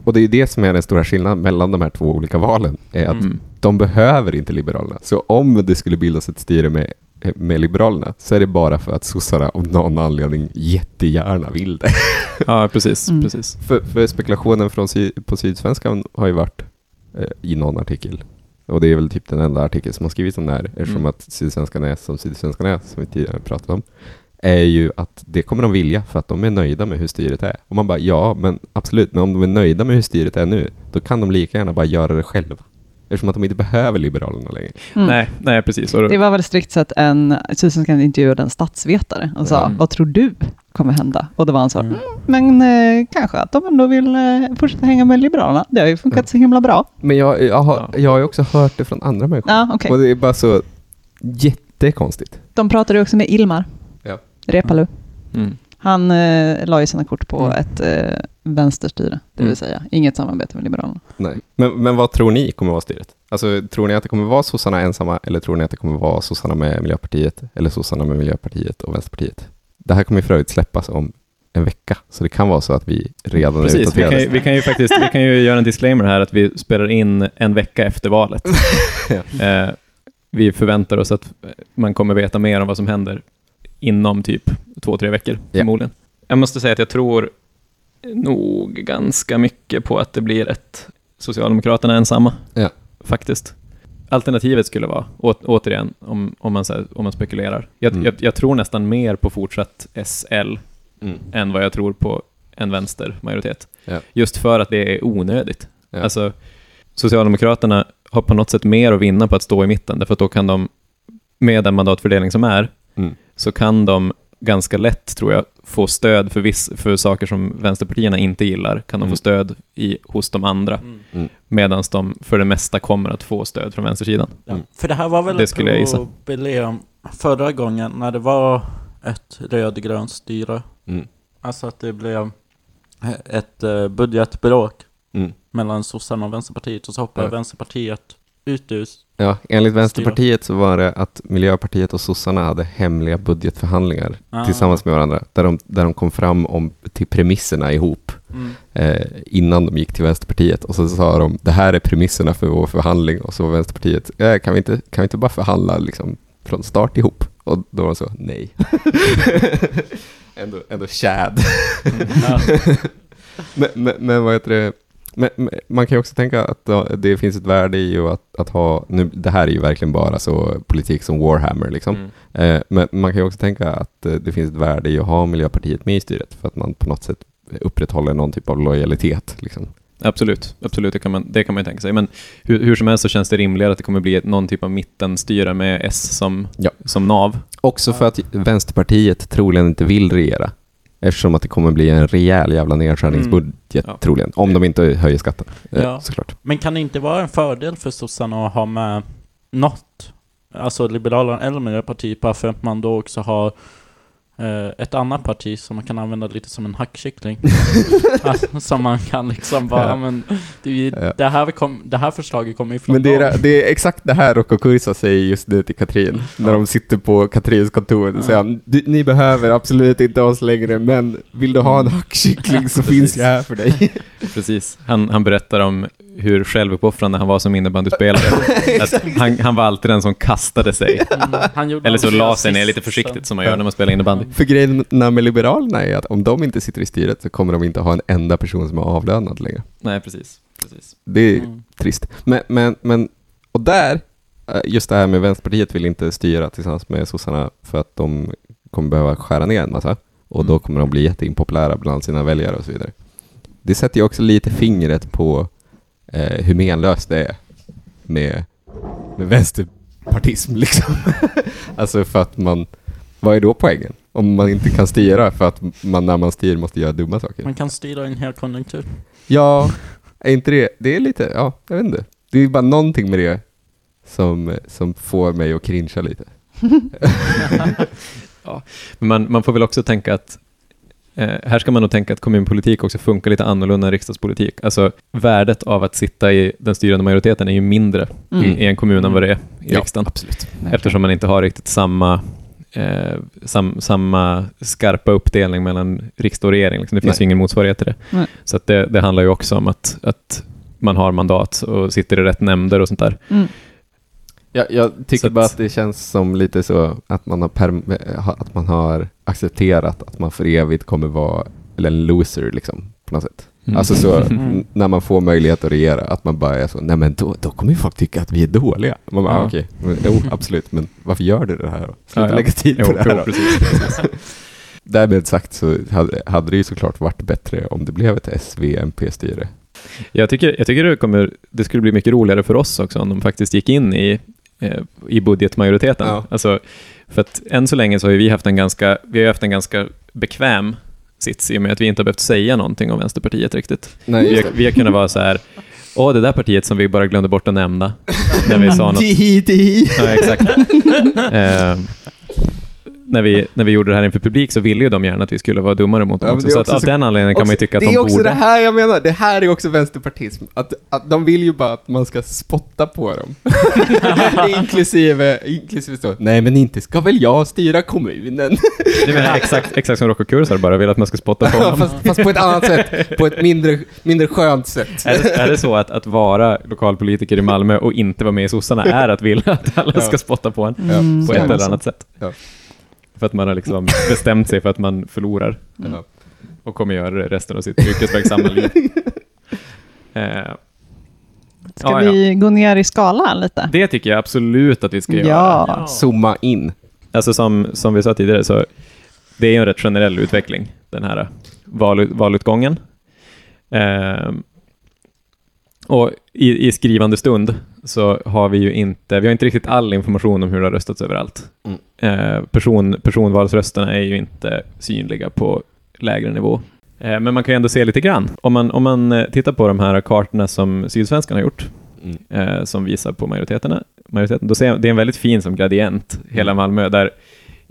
och det är ju det som är den stora skillnaden mellan de här två olika valen. Är att Mm. de behöver inte Liberalerna. Så om det skulle bildas ett styre med, med Liberalerna så är det bara för att sossarna av någon anledning jättegärna vill det. Ja, precis. Mm. precis. För, för spekulationen från på Sydsvenskan har ju varit eh, i någon artikel. Och det är väl typ den enda artikel som har skrivits om det här, eftersom Mm. att Sydsvenskan är som Sydsvenskan är, som vi tidigare pratat om, är ju att det kommer de vilja för att de är nöjda med hur styret är. Och man bara, ja, men absolut, men om de är nöjda med hur styret är nu, då kan de lika gärna bara göra det själva. Eftersom att de inte behöver Liberalerna längre. Mm. Nej, nej, precis. Det var väl strikt sett en, Sydsvenskan intervjuade en statsvetare och sa, Mm. vad tror du kommer hända? Och då var han så, Mm. mm, men eh, kanske att de ändå vill eh, fortsätta hänga med Liberalerna. Det har ju funkat Mm. så himla bra. Men jag, jag, har, Ja. jag har ju också hört det från andra människor. Ja, okej. Och det är bara så jättekonstigt. De pratade också med Ilmar Ja. Reepalu. mm. Han eh, la ju sina kort på Mm. ett eh, vänsterstyre, det vill Mm. säga inget samarbete med Liberalerna. Nej. Men, men vad tror ni kommer vara styret? Alltså, tror ni att det kommer vara sossarna ensamma eller tror ni att det kommer vara sossarna med Miljöpartiet eller sossarna med Miljöpartiet och Vänsterpartiet? Det här kommer för övrigt släppas om en vecka, så det kan vara så att vi redan är Precis, vi kan, ju, utdaterade. vi kan ju faktiskt vi kan ju göra en disclaimer här att vi spelar in en vecka efter valet. eh, vi förväntar oss att man kommer veta mer om vad som händer inom typ två, tre veckor Ja. förmodligen. Jag måste säga att jag tror nog ganska mycket på att det blir ett Socialdemokraterna ensamma. Ja. Faktiskt. Alternativet skulle vara, å, återigen, om, om, man, här, om man spekulerar. Jag, Mm. jag, jag tror nästan mer på fortsatt SL Mm. än vad jag tror på en vänstermajoritet. Ja. Just för att det är onödigt. Ja. Alltså, Socialdemokraterna har på något sätt mer att vinna på att stå i mitten, därför att då kan de, med den mandatfördelning som är, Mm. så kan de ganska lätt, tror jag, få stöd för, viss, för saker som vänsterpartierna inte gillar, kan de Mm. få stöd i, hos de andra, Mm. medan de för det mesta kommer att få stöd från vänstersidan. Ja. Mm. För det här var väl Det ett skulle problem förra gången när det var ett rödgrönt styre. Mm. Alltså att det blev ett eh, budgetbråk Mm. mellan sossarna och Vänsterpartiet och så hoppade Ja. Vänsterpartiet ut ur... Ja, enligt Vänsterpartiet så var det att Miljöpartiet och sossarna hade hemliga budgetförhandlingar Ah. tillsammans med varandra, där de, där de kom fram om, till premisserna ihop. Mm. eh, innan de gick till Vänsterpartiet och så sa de det här är premisserna för vår förhandling och så var Vänsterpartiet eh, kan, vi inte, kan vi inte bara förhandla liksom från start ihop? Och då var de så nej. ändå, ändå Chad. Ja. men, men, men vad heter det? Men, men, man kan ju också tänka att det finns ett värde i att, att ha, nu, det här är ju verkligen bara så politik som Warhammer liksom. Mm. Eh, men man kan ju också tänka att eh, det finns ett värde i att ha Miljöpartiet med i styret för att man på något sätt upprätthåller någon typ av lojalitet. Liksom. Absolut, absolut det, kan man, det kan man ju tänka sig. Men hur, hur som helst så känns det rimligare att det kommer bli ett, någon typ av mittenstyre med S som, Ja. som nav. Också för att Vänsterpartiet troligen inte vill regera. Eftersom att det kommer bli en rejäl jävla nedskärningsbudget Ja. troligen. Om de inte höjer skatten. Eh, Ja. Såklart. Men kan det inte vara en fördel för sossarna att ha med något, alltså Liberalerna eller Miljöpartiet, bara för att man då också har ett annat parti som man kan använda lite som en hackkyckling. Alltså, som man kan liksom bara, Ja. ja. men det, Ja. det, här kom, det här förslaget kommer ju från Men det är, det är exakt det här Rocco Kursa säger just nu till Katrin. När de sitter på Katrins kontor. Då säger han, "Du- ni behöver absolut inte oss längre, men vill du ha en hackkyckling så finns jag här för dig. Precis. Han, han berättar om hur självuppoffrande han var som innebandyspelare. att han, han var alltid den som kastade sig. Mm, Eller så la sig ner lite försiktigt så- som man gör när man spelar innebandy. För grejen med Liberalerna är att om de inte sitter i styret så kommer de inte ha en enda person som är avlönad längre. Nej, precis. precis. Det är Mm. trist. Men, men, men, och där, eh, just det här med Vänsterpartiet vill inte styra tillsammans med sossarna för att de kommer behöva skära ner en massa. Och då Mm. kommer de bli jätteimpopulära bland sina väljare och så vidare. Det sätter ju också lite fingret på eh, hur menlöst det är med, med vänsterpartism liksom. alltså för att man, vad är då poängen? Om man inte kan styra för att man när man styr måste göra dumma saker. Man kan styra en hel konjunktur. Ja, är inte det, det är lite, ja, jag vet inte. Det är bara någonting med det som, som får mig att cringea lite. Men man, man får väl också tänka att eh, här ska man nog tänka att kommunpolitik också funkar lite annorlunda än riksdagspolitik. Alltså värdet av att sitta i den styrande majoriteten är ju mindre Mm. i, i en kommun än vad det är i riksdagen. absolut. Eftersom man inte har riktigt samma, eh, sam, samma skarpa uppdelning mellan riksdag och regering. Liksom. Det finns Nej. ju ingen motsvarighet till det. Nej. Så att det, det handlar ju också om att, att man har mandat och sitter i rätt nämnder och sånt där. Mm. Jag, jag tycker att- bara att det känns som lite så att man har, eh, att man har accepterat att man för evigt kommer vara eller en loser liksom, på något sätt. Mm. Alltså så, Mm. n- när man får möjlighet att regera, att man bara är så, nej men då, då kommer ju folk tycka att vi är dåliga. Man bara, Ja. ah, okej, men, jo absolut, men varför gör du det här då? Sluta Ja, ja. lägga tid Jo, på det här jo, precis, precis. Därmed sagt så hade, hade det ju såklart varit bättre om det blev ett SV-MP-styre. Jag tycker, jag tycker det, kommer, det skulle bli mycket roligare för oss också om de faktiskt gick in i, eh, i budgetmajoriteten. Ja. Alltså, för att än så länge så har vi haft en ganska, vi har haft en ganska bekväm sits i och med att vi inte har behövt säga någonting om Vänsterpartiet riktigt. Nej, Vi har, vi har kunnat vara så här, åh det där partiet som vi bara glömde bort att nämna när vi sa något. Ja, exakt. eh, när, vi, när vi gjorde det här inför publik så ville ju de gärna att vi skulle vara dummare mot dem Ja, också. det Så också att av så- den anledningen kan man ju tycka att det de är också borde... det här jag menar, det här är också vänsterpartism. Att, att de vill ju bara att man ska spotta på dem. inklusive, inklusive så, nej men inte ska väl jag styra kommunen. Det menar exakt, exakt som Rocco Kursar bara vill att man ska spotta på honom. fast, fast på ett annat sätt, på ett mindre, mindre skönt sätt. Är det, är det så att, att vara lokalpolitiker i Malmö och inte vara med i sossarna är att vilja att alla ska spotta på en Mm, på ett det eller annat sätt? Ja. För att man har liksom bestämt sig för att man förlorar Ja. och kommer göra det resten av sitt yrkesverksamma liv. Eh, Ska Ja, ja. vi gå ner i skalan lite? det tycker jag absolut att vi ska göra. Ja. Zooma in. Alltså som, som vi sa tidigare så det är ju en rätt generell utveckling, den här val, valutgången. Ehm, och i, i skrivande stund så har vi ju inte, vi har inte riktigt all information om hur det har röstats överallt. Mm. Eh, person, personvalsrösterna är ju inte synliga på lägre nivå. Eh, men man kan ju ändå se lite grann. Om man, om man eh, tittar på de här kartorna som Sydsvenskan har gjort, Mm. eh, som visar på majoriteterna, majoriteten, då ser jag, det är en väldigt fin som gradient, hela Malmö, där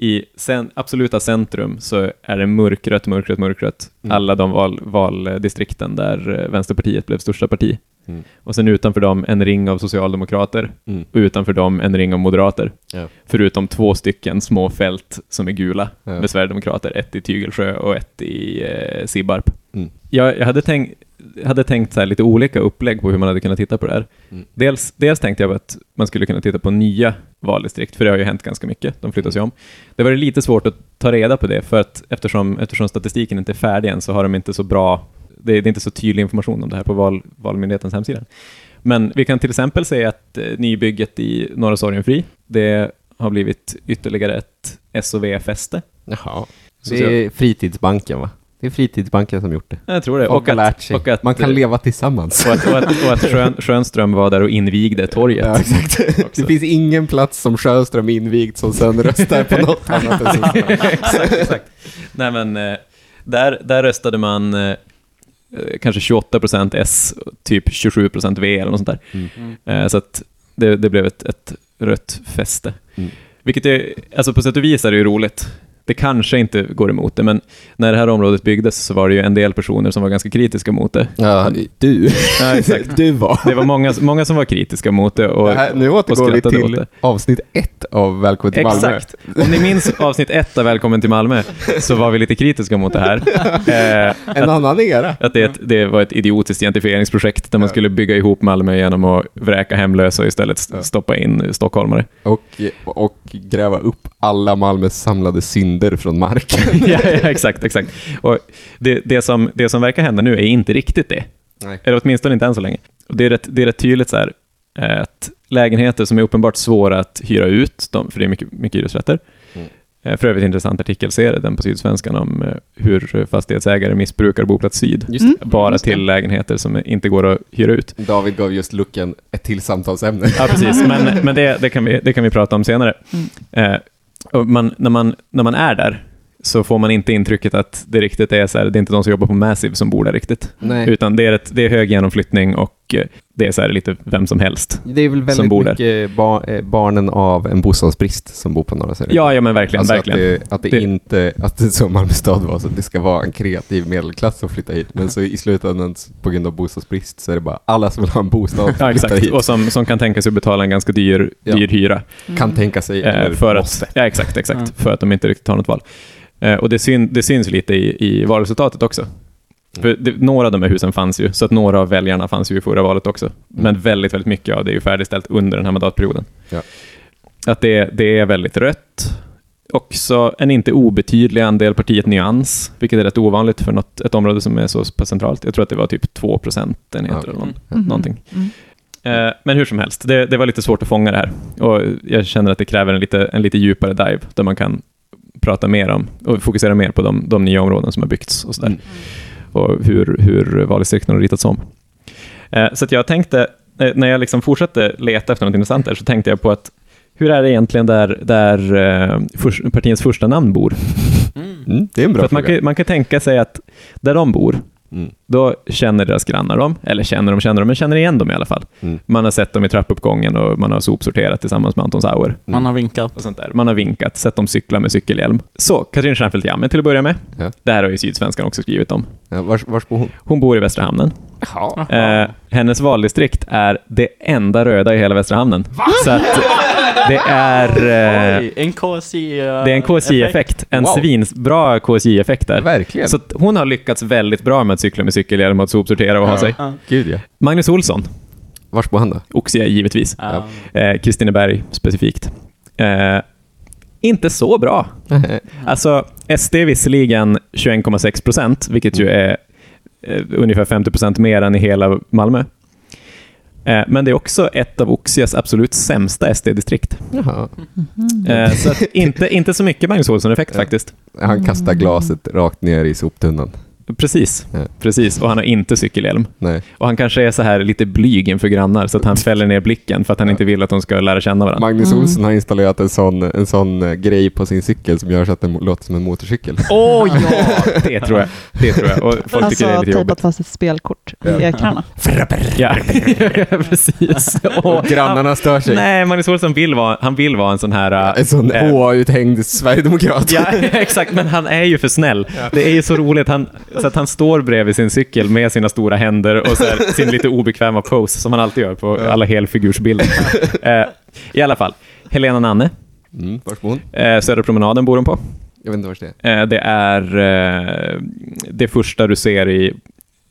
i cen, absoluta centrum så är det mörkrött, mörkrött, mörkrött. Mm. Alla de val, valdistrikten där eh, Vänsterpartiet blev största parti. Mm. Och sen utanför dem en ring av socialdemokrater Mm. och utanför dem en ring av moderater. Ja. Förutom två stycken små fält som är gula Ja. med sverigedemokrater, ett i Tygelsjö och ett i eh, Sibbarp. Mm. Jag, jag hade tänkt, hade tänkt så lite olika upplägg på hur man hade kunnat titta på det här. Mm. Dels, dels tänkte jag att man skulle kunna titta på nya valdistrikt, för det har ju hänt ganska mycket. De flyttas ju om. Det var lite svårt att ta reda på det, för att eftersom, eftersom statistiken inte är färdig än så har de inte så bra, det är, det är inte så tydlig information om det här på val, Valmyndighetens hemsida. Men vi kan till exempel säga att eh, nybygget i Norra Sorgenfri, det har blivit ytterligare ett SOV-fäste. Jaha. Det är fritidsbanken va? Det är fritidsbanken som gjort det. Jag tror det. Folk har att- lärt sig. och att- Man kan leva tillsammans. Och att, och att, och att Schön, Schönström var där och invigde torget. Ja, exakt. Också. Det finns ingen plats som Sjöström invigt som sen röstar på något annat än exakt, exakt. Nej men, eh, där, där röstade man eh, eh, kanske 28% S, typ 27% V eller något sånt där. Mm. Eh, Så att det, det blev ett, ett rött fäste. Mm. Vilket är, alltså på sätt och vis är det ju roligt. Det kanske inte går emot det, men när det här området byggdes så var det ju en del personer som var ganska kritiska mot det. Ja, du. Ja, exakt. Du var. Det var många, många som var kritiska mot det och, Det här, nu återgår vi till avsnitt ett av Välkommen till Malmö. Exakt. Om ni minns avsnitt ett av Välkommen till Malmö så var vi lite kritiska mot det här. Eh, En annan era. att det, ett- det var ett idiotiskt identifieringsprojekt där man skulle bygga ihop Malmö genom att vräka hemlösa och istället st- stoppa in stockholmare. Och, och gräva upp alla Malmös samlade synder från marken. ja, ja, exakt, exakt. Och det, det, som, det som verkar hända nu är inte riktigt det. Nej. Eller åtminstone inte än så länge. Och det, är rätt, det är rätt tydligt så här, eh, att lägenheter som är uppenbart svåra att hyra ut, de, för det är mycket, mycket hyresrätter. Mm. Eh, För övrigt intressant artikelserie, den på Sydsvenskan, om eh, hur fastighetsägare missbrukar Boplats Syd. Mm. Bara det. till lägenheter som inte går att hyra ut. David gav just Lucken ett till samtalsämne. Ja, precis. Men, men det, det, kan vi, det kan vi prata om senare. Mm. Eh, man, när, man, när man är där så får man inte intrycket att det riktigt är så här, det är inte de som jobbar på Massive som bor där riktigt. Nej. Utan det är, ett, det är hög genomflyttning och det är så här lite vem som helst. Det är väl som väldigt bor där. mycket ba- eh, barnen av en bostadsbrist som bor på Norra Söder. Ja, ja men verkligen. Alltså verkligen. Att det, att det, Det- inte, att det som Malmö stad var, så att det ska vara en kreativ medelklass som flyttar hit. Men så i slutändan, på grund av bostadsbrist, så är det bara alla som vill ha en bostad Ja, exakt. hit. Och som, som kan tänka sig att betala en ganska dyr, Ja. dyr hyra. Kan tänka sig, Eh, eller för måste. att, ja, exakt, exakt. Mm. För att de inte riktigt har något val. Eh, och det, syn, det syns lite i, i valresultatet också. För det, några av de här husen fanns ju, så att några av väljarna fanns ju i förra valet också. Men väldigt, väldigt mycket av det är ju färdigställt under den här mandatperioden. Ja. Att det, det är väldigt rött. Också en inte obetydlig andel partiet Nyans, vilket är rätt ovanligt för något, ett område som är så pass centralt. Jag tror att det var typ 2 procentenheter Ja. eller någon, Mhm. någonting. Mm. Eh, Men hur som helst, det, det var lite svårt att fånga det här. Och jag känner att det kräver en lite, en lite djupare dive, där man kan prata mer om och fokusera mer på de, de nya områden som har byggts och sådär. Mm. Och hur, hur valdistrikten har ritats om. Eh, Så att jag tänkte, eh, när jag liksom fortsatte leta efter något intressant där, så tänkte jag på att hur är det egentligen där, där partiets första namn bor? Mm, det är en bra För att man, fråga. kan, man kan tänka sig att där de bor, Mm. då känner deras grannar dem, eller känner de, känner de, men känner igen dem i alla fall. Mm. Man har sett dem i trappuppgången och man har sopsorterat tillsammans med Anton Sauer. Man har vinkat. Och sånt där. Man har vinkat, sett dem cykla med cykelhjälm. Så, Katrin Stjernfeldt Jamme till att börja med. Ja. Det här har ju Sydsvenskan också skrivit om. Ja, vars, vars bor hon? Hon bor i Västra Hamnen. Eh, hennes valdistrikt är det enda röda i hela Västra Hamnen. Så att det är, eh, Oj, en KSI... eh, det är en KSI-effekt. En Wow. svinbra KSI-effekt där. Verkligen. Så att hon har lyckats väldigt bra med att cykla med cykelhjälm och att sopsortera och ha Ja. sig. Ja. Gud ja. Magnus Olsson, Vars bor han då? Oxie givetvis. Ja. Eh, Kristineberg specifikt. Eh, inte så bra. Alltså, SD är visserligen 21,6 procent, vilket ju är eh, ungefär 50 procent mer än i hela Malmö. Eh, men det är också ett av Oxias absolut sämsta SD-distrikt. Jaha. Eh, så att inte, inte så mycket Magnus Olsson-effekt Ja. faktiskt. Han kastar glaset rakt ner i soptunnan. Precis, Ja. precis. Och han har inte cykelhjälm. Nej. Och han kanske är så här lite blyg inför grannar, så att han fäller ner blicken för att han inte vill att de ska lära känna varandra. Magnus Mm. Olsson har installerat en sån, en sån eh, grej på sin cykel som gör så att den låter som en motorcykel. Åh ja! Det tror jag. Det tror jag. Och folk tycker Alltså det är lite tejpat jobbigt. fast ett spelkort i ekrarna. Ja, precis. Och grannarna stör sig. Nej, Magnus Olsson vill vara, han vill vara en sån här... äh, En sån eh, H-uthängd sverigedemokrat. Ja, exakt, men han är ju för snäll. Det är ju så roligt, han, så att han står bredvid sin cykel med sina stora händer och här, sin lite obekväma pose som han alltid gör på alla helfigursbilder. Eh, I alla fall, Helena Nanne, Mm, vars bor hon? eh, Södra promenaden bor hon på. Jag vet inte vars det är. Eh, det är eh, det första du ser i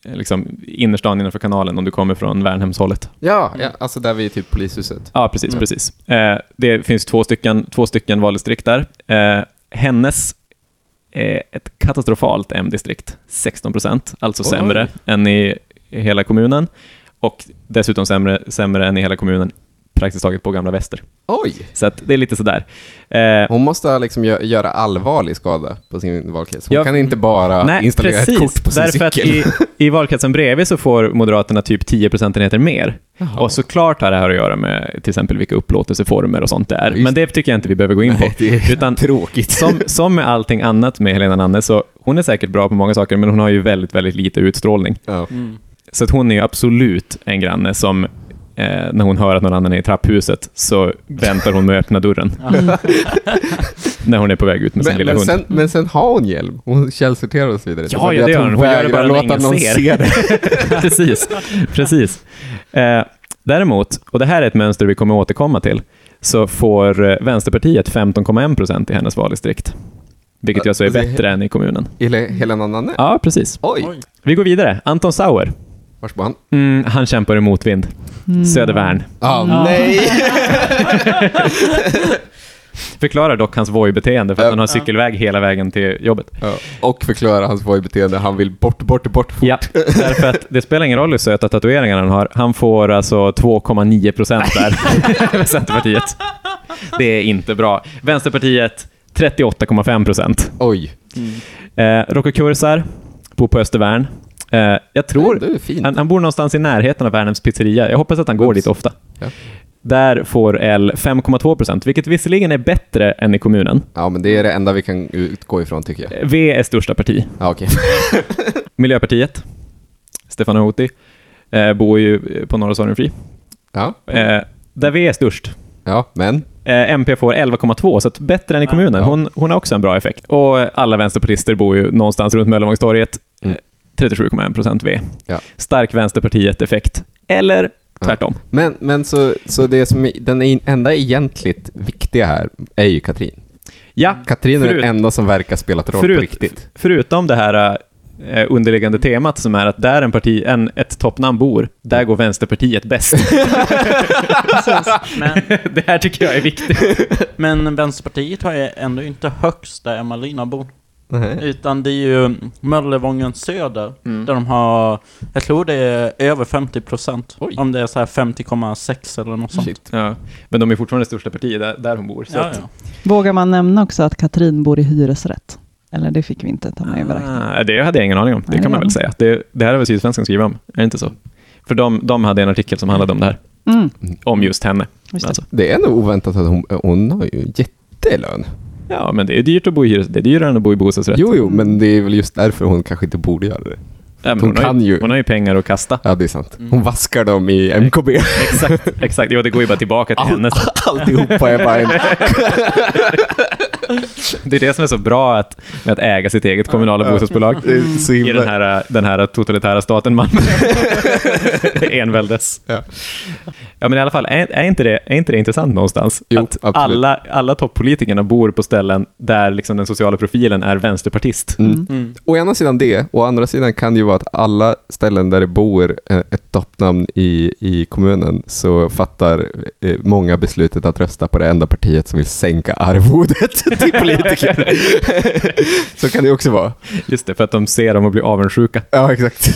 eh, liksom, innerstan innanför kanalen om du kommer från Värnhemshållet. Ja, ja, alltså där vid typ polishuset. Ja, precis. Mm. precis. Eh, det finns två stycken, två stycken valdistrikt där. Eh, hennes ett katastrofalt M-distrikt, 16 procent, alltså Oj. sämre än i hela kommunen. Och dessutom sämre, sämre än i hela kommunen praktiskt taget på Gamla Väster. Oj! Så att det är lite sådär. Eh, Hon måste ha liksom gö- göra allvarlig skada på sin valkrets. Hon Ja, kan inte bara Nej, installera precis. ett kort på sin Därför cykel. att i, i valkretsen bredvid så får Moderaterna typ 10 procentenheter mer. Och såklart har det här att göra med till exempel vilka upplåtelseformer och sånt det är. just Men det tycker jag inte vi behöver gå in på. Nej, det är Utan tråkigt. som, som med allting annat med Helena Nanne, så hon är säkert bra på många saker, men hon har ju väldigt, väldigt lite utstrålning. Ja. Mm. Så att hon är ju absolut en granne som eh, när hon hör att någon annan är i trapphuset så väntar hon med att öppna dörren. när hon är på väg ut med sin Men, lilla men, hund. sen, men sen har hon hjälm. Hon källsorterar och så vidare. Ja, Så ja, det gör hon hon. Hon gör det bara när låta ingen någon ser. se det. precis, precis. Eh, däremot, och det här är ett mönster vi kommer återkomma till, så får eh, Vänsterpartiet 15,1 procent i hennes valdistrikt. Vilket ju alltså är är- bättre än i kommunen. Eller Helena Nanne. Ja, precis. Oj. Vi går vidare. Anton Sauer. Vars bor han? Mm, han kämpar i motvind. Mm. Södervärn. Ah, Ja. nej! Förklarar dock hans Voi-beteende för att han har cykelväg hela vägen till jobbet. ja. Och förklara hans Voi-beteende. Han vill bort, bort, bort fort. Ja, därför att det spelar ingen roll hur söta tatueringar han har. Han får alltså 2,9 procent där med Centerpartiet. Det är inte bra. Vänsterpartiet 38,5 procent. Oj. Eh, Rocco Kursar bor på Östervärn. Eh, jag tror... Fint. Han, han bor någonstans i närheten av Värnhems pizzeria. Jag hoppas att han går dit ofta. Ja. Där får L 5,2 procent, vilket visserligen är bättre än i kommunen. Ja, men det är det enda vi kan utgå ifrån tycker jag. Eh, V är största parti. Ja, okej. Miljöpartiet, Stefan Houti, eh, bor ju på Norra Sorgenfri. Ja, Eh, där V är störst. ja, men. Eh, MP får 11,2, så bättre än i kommunen. Hon, hon har också en bra effekt. Och alla vänsterpartister bor ju någonstans runt Möllevångstorget. Mm. Eh, 37,1 procent V. Ja. Stark Vänsterpartiet-effekt. Eller tvärtom. Men, men så, så det som, är- den enda egentligt viktiga här är ju Katrin. Ja, Katrin är Förut- den enda som verkar spelat roll Förut- på riktigt. förutom det här eh, underliggande temat som är att där en parti, en, ett toppnamn bor, där går Vänsterpartiet bäst. Men, det här tycker jag är viktigt. men Vänsterpartiet har ju ändå inte högst där Emma-Lina bor. Nej. Utan det är ju Möllevången Söder, där de har, jag tror det är över 50 procent. Oj. Om det är så här 50,6 eller något sånt. Ja, men de är fortfarande största partiet där, där hon bor. Så Ja, att, ja. Vågar man nämna också att Katrin bor i hyresrätt? Eller det fick vi inte ta med i beräkningen. Ah, det hade jag ingen aning om. Det Nej, kan det man väl säga. Det, det här har väl Sydsvenskan skrivit om, är det inte så? För de, de hade en artikel som handlade om det här, Mm, om just henne. just det. Alltså. Det är nog oväntat att hon, hon har ju jättelön. Ja, men det är dyrt att bo i hyres, det är dyrare än att bo i bostadsrätt. Jo, jo, men det är väl just därför hon kanske inte borde göra det. Ja, men hon har kan ju. Hon har ju pengar att kasta. Ja, det är sant. Mm. Hon vaskar dem i MKB. Exakt, exakt. Jo, det går ju bara tillbaka till hennes. Alltihopa är bara en... Det är det som är så bra att, med att äga sitt eget kommunala bostadsbolag. I den här, den här totalitära staten Malmö. Enväldes. Ja. Ja, men i alla fall, är, är, inte, det, är inte det intressant någonstans? Jo, att absolut. alla, alla toppolitikerna bor på ställen där liksom den sociala profilen är vänsterpartist. Mm. Mm. Å ena sidan det, å andra sidan kan det ju vara att alla ställen där det bor eh, ett toppnamn i, i kommunen så fattar eh, många beslutet att rösta på det enda partiet som vill sänka arvodet till politiker. så kan det också vara. Just det, för att de ser dem och blir avundsjuka. Ja, exakt.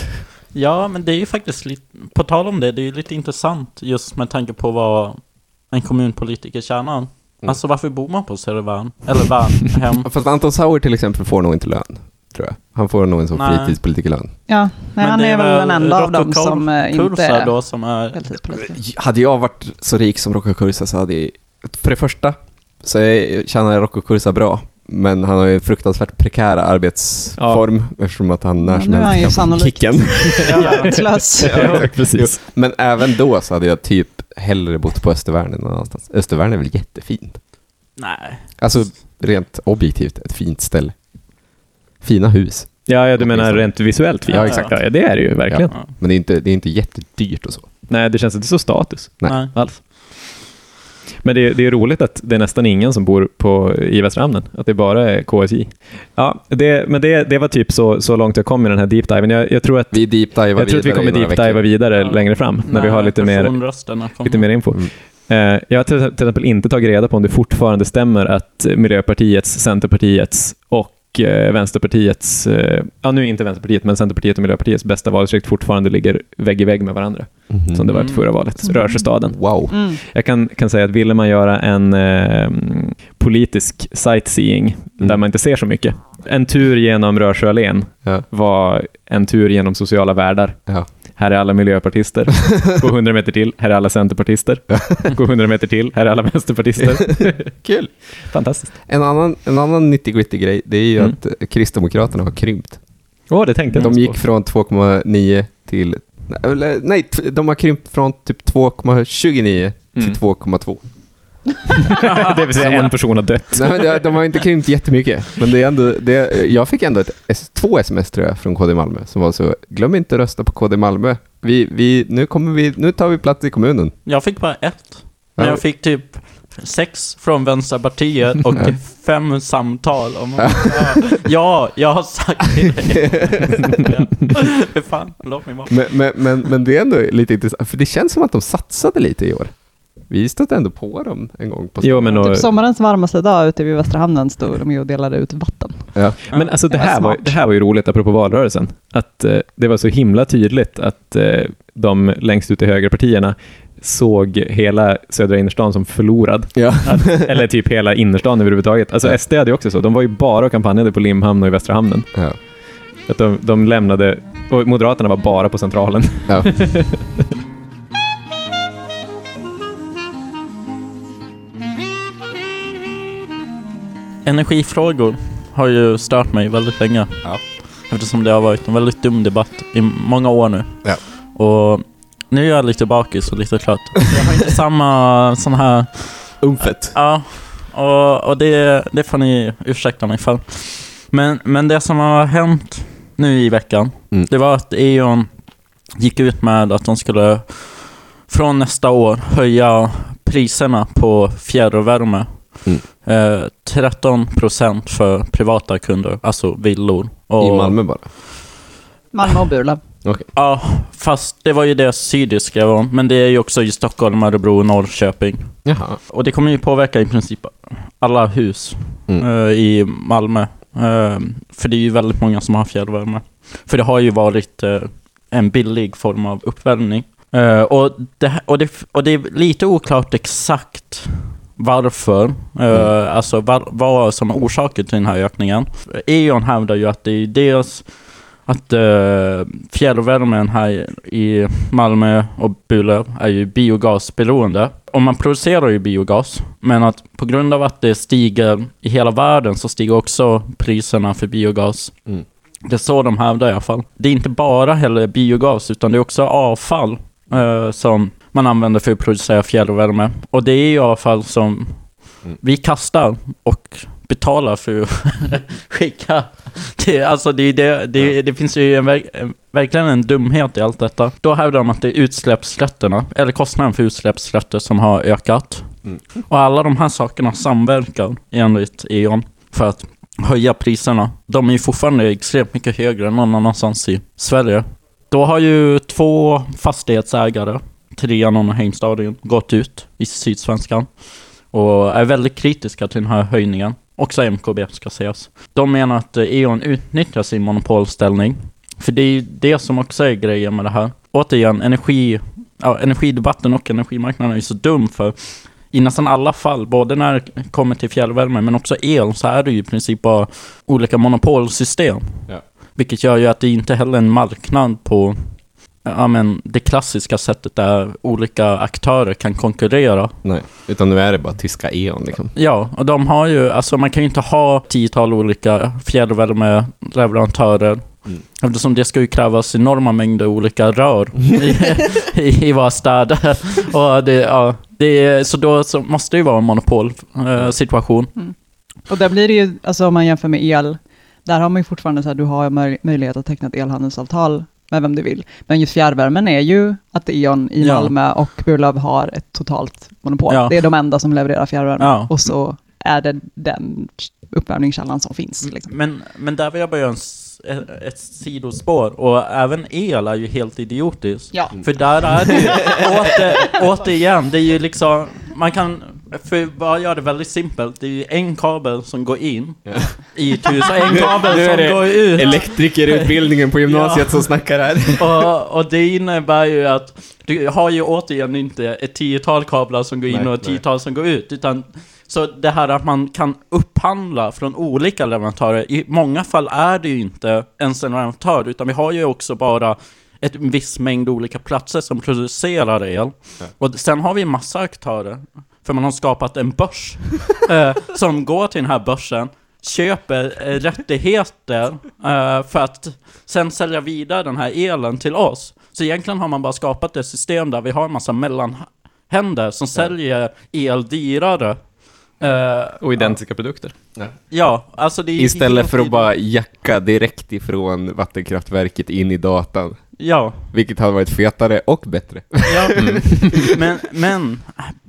Ja, men det är ju faktiskt lite, på tal om det, det är ju lite intressant just med tanke på vad en kommunpolitiker tjänar. Alltså varför bor man på Södervärn? Eller Värnhem? Fast Anton Sauer till exempel får nog inte lön, tror jag. Han får nog en sån Nej. fritidspolitikerlön. Ja, nej, Men han är väl den enda av dem som eh, inte är då som är... heltidspolitiker. Hade jag varit så rik som Rocco Kursa så hade jag... För det första så är, tjänar Rocco Kursa bra, men han har ju en fruktansvärt prekär arbetsform eftersom att han när Ja, som helst kan få kicken. Ja, precis. Men även då så hade jag typ hellre bott på Östervärn än någon annanstans. Östervärn är väl jättefint? Nej. Alltså rent objektivt ett fint ställe. Fina hus. Ja, ja du menar rent visuellt fint? Ja, exakt. Ja, det är det ju verkligen. Ja. Men det är inte, det är inte jättedyrt och så. Nej, det känns inte så status Nej. Nej. alls. Men det är, det är roligt att det är nästan ingen som bor på, i Västra Hamnen, att det bara är KSI. Ja, det, men det, det var typ så, så långt jag kom i den här deep diven. Jag, jag tror att, Vi deepdivar jag tror att vi kommer i några deep diva veckor. vidare Ja. längre fram, när vi har lite mer, lite mer info. Mm. Eh, jag har till, till exempel inte tagit reda på om det fortfarande stämmer att Miljöpartiets, Centerpartiets och Vänsterpartiets, eh, ja nu inte Vänsterpartiet, men Centerpartiet och Miljöpartiets bästa valdistrikt fortfarande ligger vägg i vägg med varandra, Mhm. som det var i förra valet, Mm. Rörsjöstaden. Wow. Mm. Jag kan, kan säga att ville man göra en eh, politisk sightseeing Mm. där man inte ser så mycket, en tur genom Rörsjöallén Ja. var en tur genom sociala världar. Ja. Här är alla miljöpartister. Gå 100 meter till, här är alla centerpartister. Gå 100 meter till, här är alla vänsterpartister. Kul. Fantastiskt. En annan, en annan 90-gritty grej, det är ju Mm. att eh, Kristdemokraterna har krympt. Åh, det tänkte jag De gick på. från 2,9 till nej, de har krympt från typ 2,29 till Mm. 2,2. det vill säga en person har dött. Nej, men de, de har inte krympt jättemycket. Men det är ändå, det, jag fick ändå ett, två sms tror jag från KD Malmö som var så, glöm inte rösta på KD Malmö. Vi, vi, nu, kommer vi, nu tar vi plats i kommunen. Jag fick bara ett. Men Ja. jag fick typ sex från Vänsterpartiet och fem samtal om ja, ja, jag har sagt. För fan, låt mig vara. Men, men, men, men det är ändå lite intressant, för det känns som att de satsade lite i år. Vi stötte ändå på dem en gång på Jo, men och, Typ sommarens varmaste dag ute vid Västra hamnen stod de ju och delade ut vatten. ja. Men alltså det Det var här, var, smart. det här var ju roligt apropå valrörelsen. Att eh, det var så himla tydligt att eh, de längst ut i högerpartierna såg hela södra innerstan som förlorad. Ja. Att, eller typ hela innerstan överhuvudtaget. Alltså Ja. SD hade ju också så. De var ju bara och kampanjade på Limhamn och i Västra hamnen. Ja. Att de, de lämnade, och Moderaterna var bara på Centralen. Ja. Energifrågor har ju stört mig väldigt länge. Ja. Eftersom det har varit en väldigt dum debatt i många år nu. Ja. Och nu är jag lite bakis och lite trött. Jag har inte samma sån här... Umfet. Ja, och, och det, det får ni ursäkta mig för. Men, men det som har hänt nu i veckan, Mm. det var att E.ON gick ut med att de skulle från nästa år höja priserna på fjärrvärme. Mm. Eh, 13% för privata kunder, alltså villor. Och, I Malmö bara. Malmö och Burlöv. Ja, fast det var ju det Sydis skrev om. Men det är ju också i Stockholm, Örebro och Norrköping. Jaha. Och det kommer ju påverka i princip alla hus Mm. eh, i Malmö. Eh, för det är ju väldigt många som har fjärrvärme. För det har ju varit eh, en billig form av uppvärmning. Eh, och, det, och, det, och det är lite oklart exakt varför, eh, alltså var, vad som är orsaken till den här ökningen. E.ON hävdar ju att det är dels att uh, fjärrvärmen här i Malmö och Burlöv är ju biogasberoende. Och man producerar ju biogas, men att på grund av att det stiger i hela världen så stiger också priserna för biogas. Mm. Det är så de hävdar i alla fall. Det är inte bara heller biogas, utan det är också avfall eh, som man använder för att producera fjärrvärme. Och det är ju avfall som Mm. vi kastar och betalar för att skicka. Det, alltså det, det, det, det finns ju en, verkligen en dumhet i allt detta. Då hävdar de att det är utsläppsrätterna, eller kostnaden för utsläppsrätter som har ökat. Mm. Och alla de här sakerna samverkar enligt E.ON för att höja priserna. De är ju fortfarande extremt mycket högre än någon annanstans i Sverige. Då har ju två fastighetsägare, Trianon och Heimstaden, gått ut i Sydsvenskan och är väldigt kritiska till den här höjningen. Också MKB ska sägas. De menar att E.ON utnyttjar sin monopolställning. För det är ju det som också är grejen med det här. Återigen, energi, ja, energidebatten och energimarknaden är ju så dum för i nästan alla fall, både när det kommer till fjärrvärme men också el, så är det ju i princip bara olika monopolsystem. Ja. Vilket gör ju att det inte heller är en marknad på ja, men det klassiska sättet där olika aktörer kan konkurrera. Nej, utan nu är det bara tyska E.ON liksom. Ja, och de har ju, alltså man kan ju inte ha tiotal olika fjärrvärmeleverantörer. Mm. Eftersom det ska ju krävas enorma mängder olika rör i, i, i våra städer. Och det, ja, det, så då så måste det ju vara en monopolsituation. Och där blir det ju, alltså om man jämför med el, där har man ju fortfarande så här, du har möj- möjlighet att teckna ett elhandelsavtal med vem du vill. Men just fjärrvärmen är ju att E.ON i Ja. Malmö och Burlöv har ett totalt monopol. Ja. Det är de enda som levererar fjärrvärme. Ja. Och så är det den uppvärmningskällan som finns. Liksom. Men, men där vill jag bara göra en, ett, ett sidospår. Och även el är ju helt idiotiskt. Ja. För där är det ju, åter, återigen, det är ju liksom, man kan, för bara göra det väldigt simpelt, det är ju en kabel som går in i ett hus och en kabel Nu är som går ut. Elektrikerutbildningen på gymnasiet som snackar här. Och, och det innebär ju att du har ju återigen inte ett tiotal kablar som går in Nej, och ett nej. tiotal som går ut, utan så det här att man kan upphandla från olika leverantörer, i många fall är det ju inte ens en leverantör, utan vi har ju också bara ett viss mängd olika platser som producerar el. Och sen har vi massa aktörer, för man har skapat en börs eh, som går till den här börsen köper eh, rättigheter eh, för att sen sälja vidare den här elen till oss. Så egentligen har man bara skapat ett system där vi har en massa mellanhänder som säljer el dyrare. Eh, Och identiska produkter. ja, alltså det är Istället för att bara jacka direkt ifrån vattenkraftverket in i datan. Ja, Vilket hade varit fetare och bättre. Ja, men, men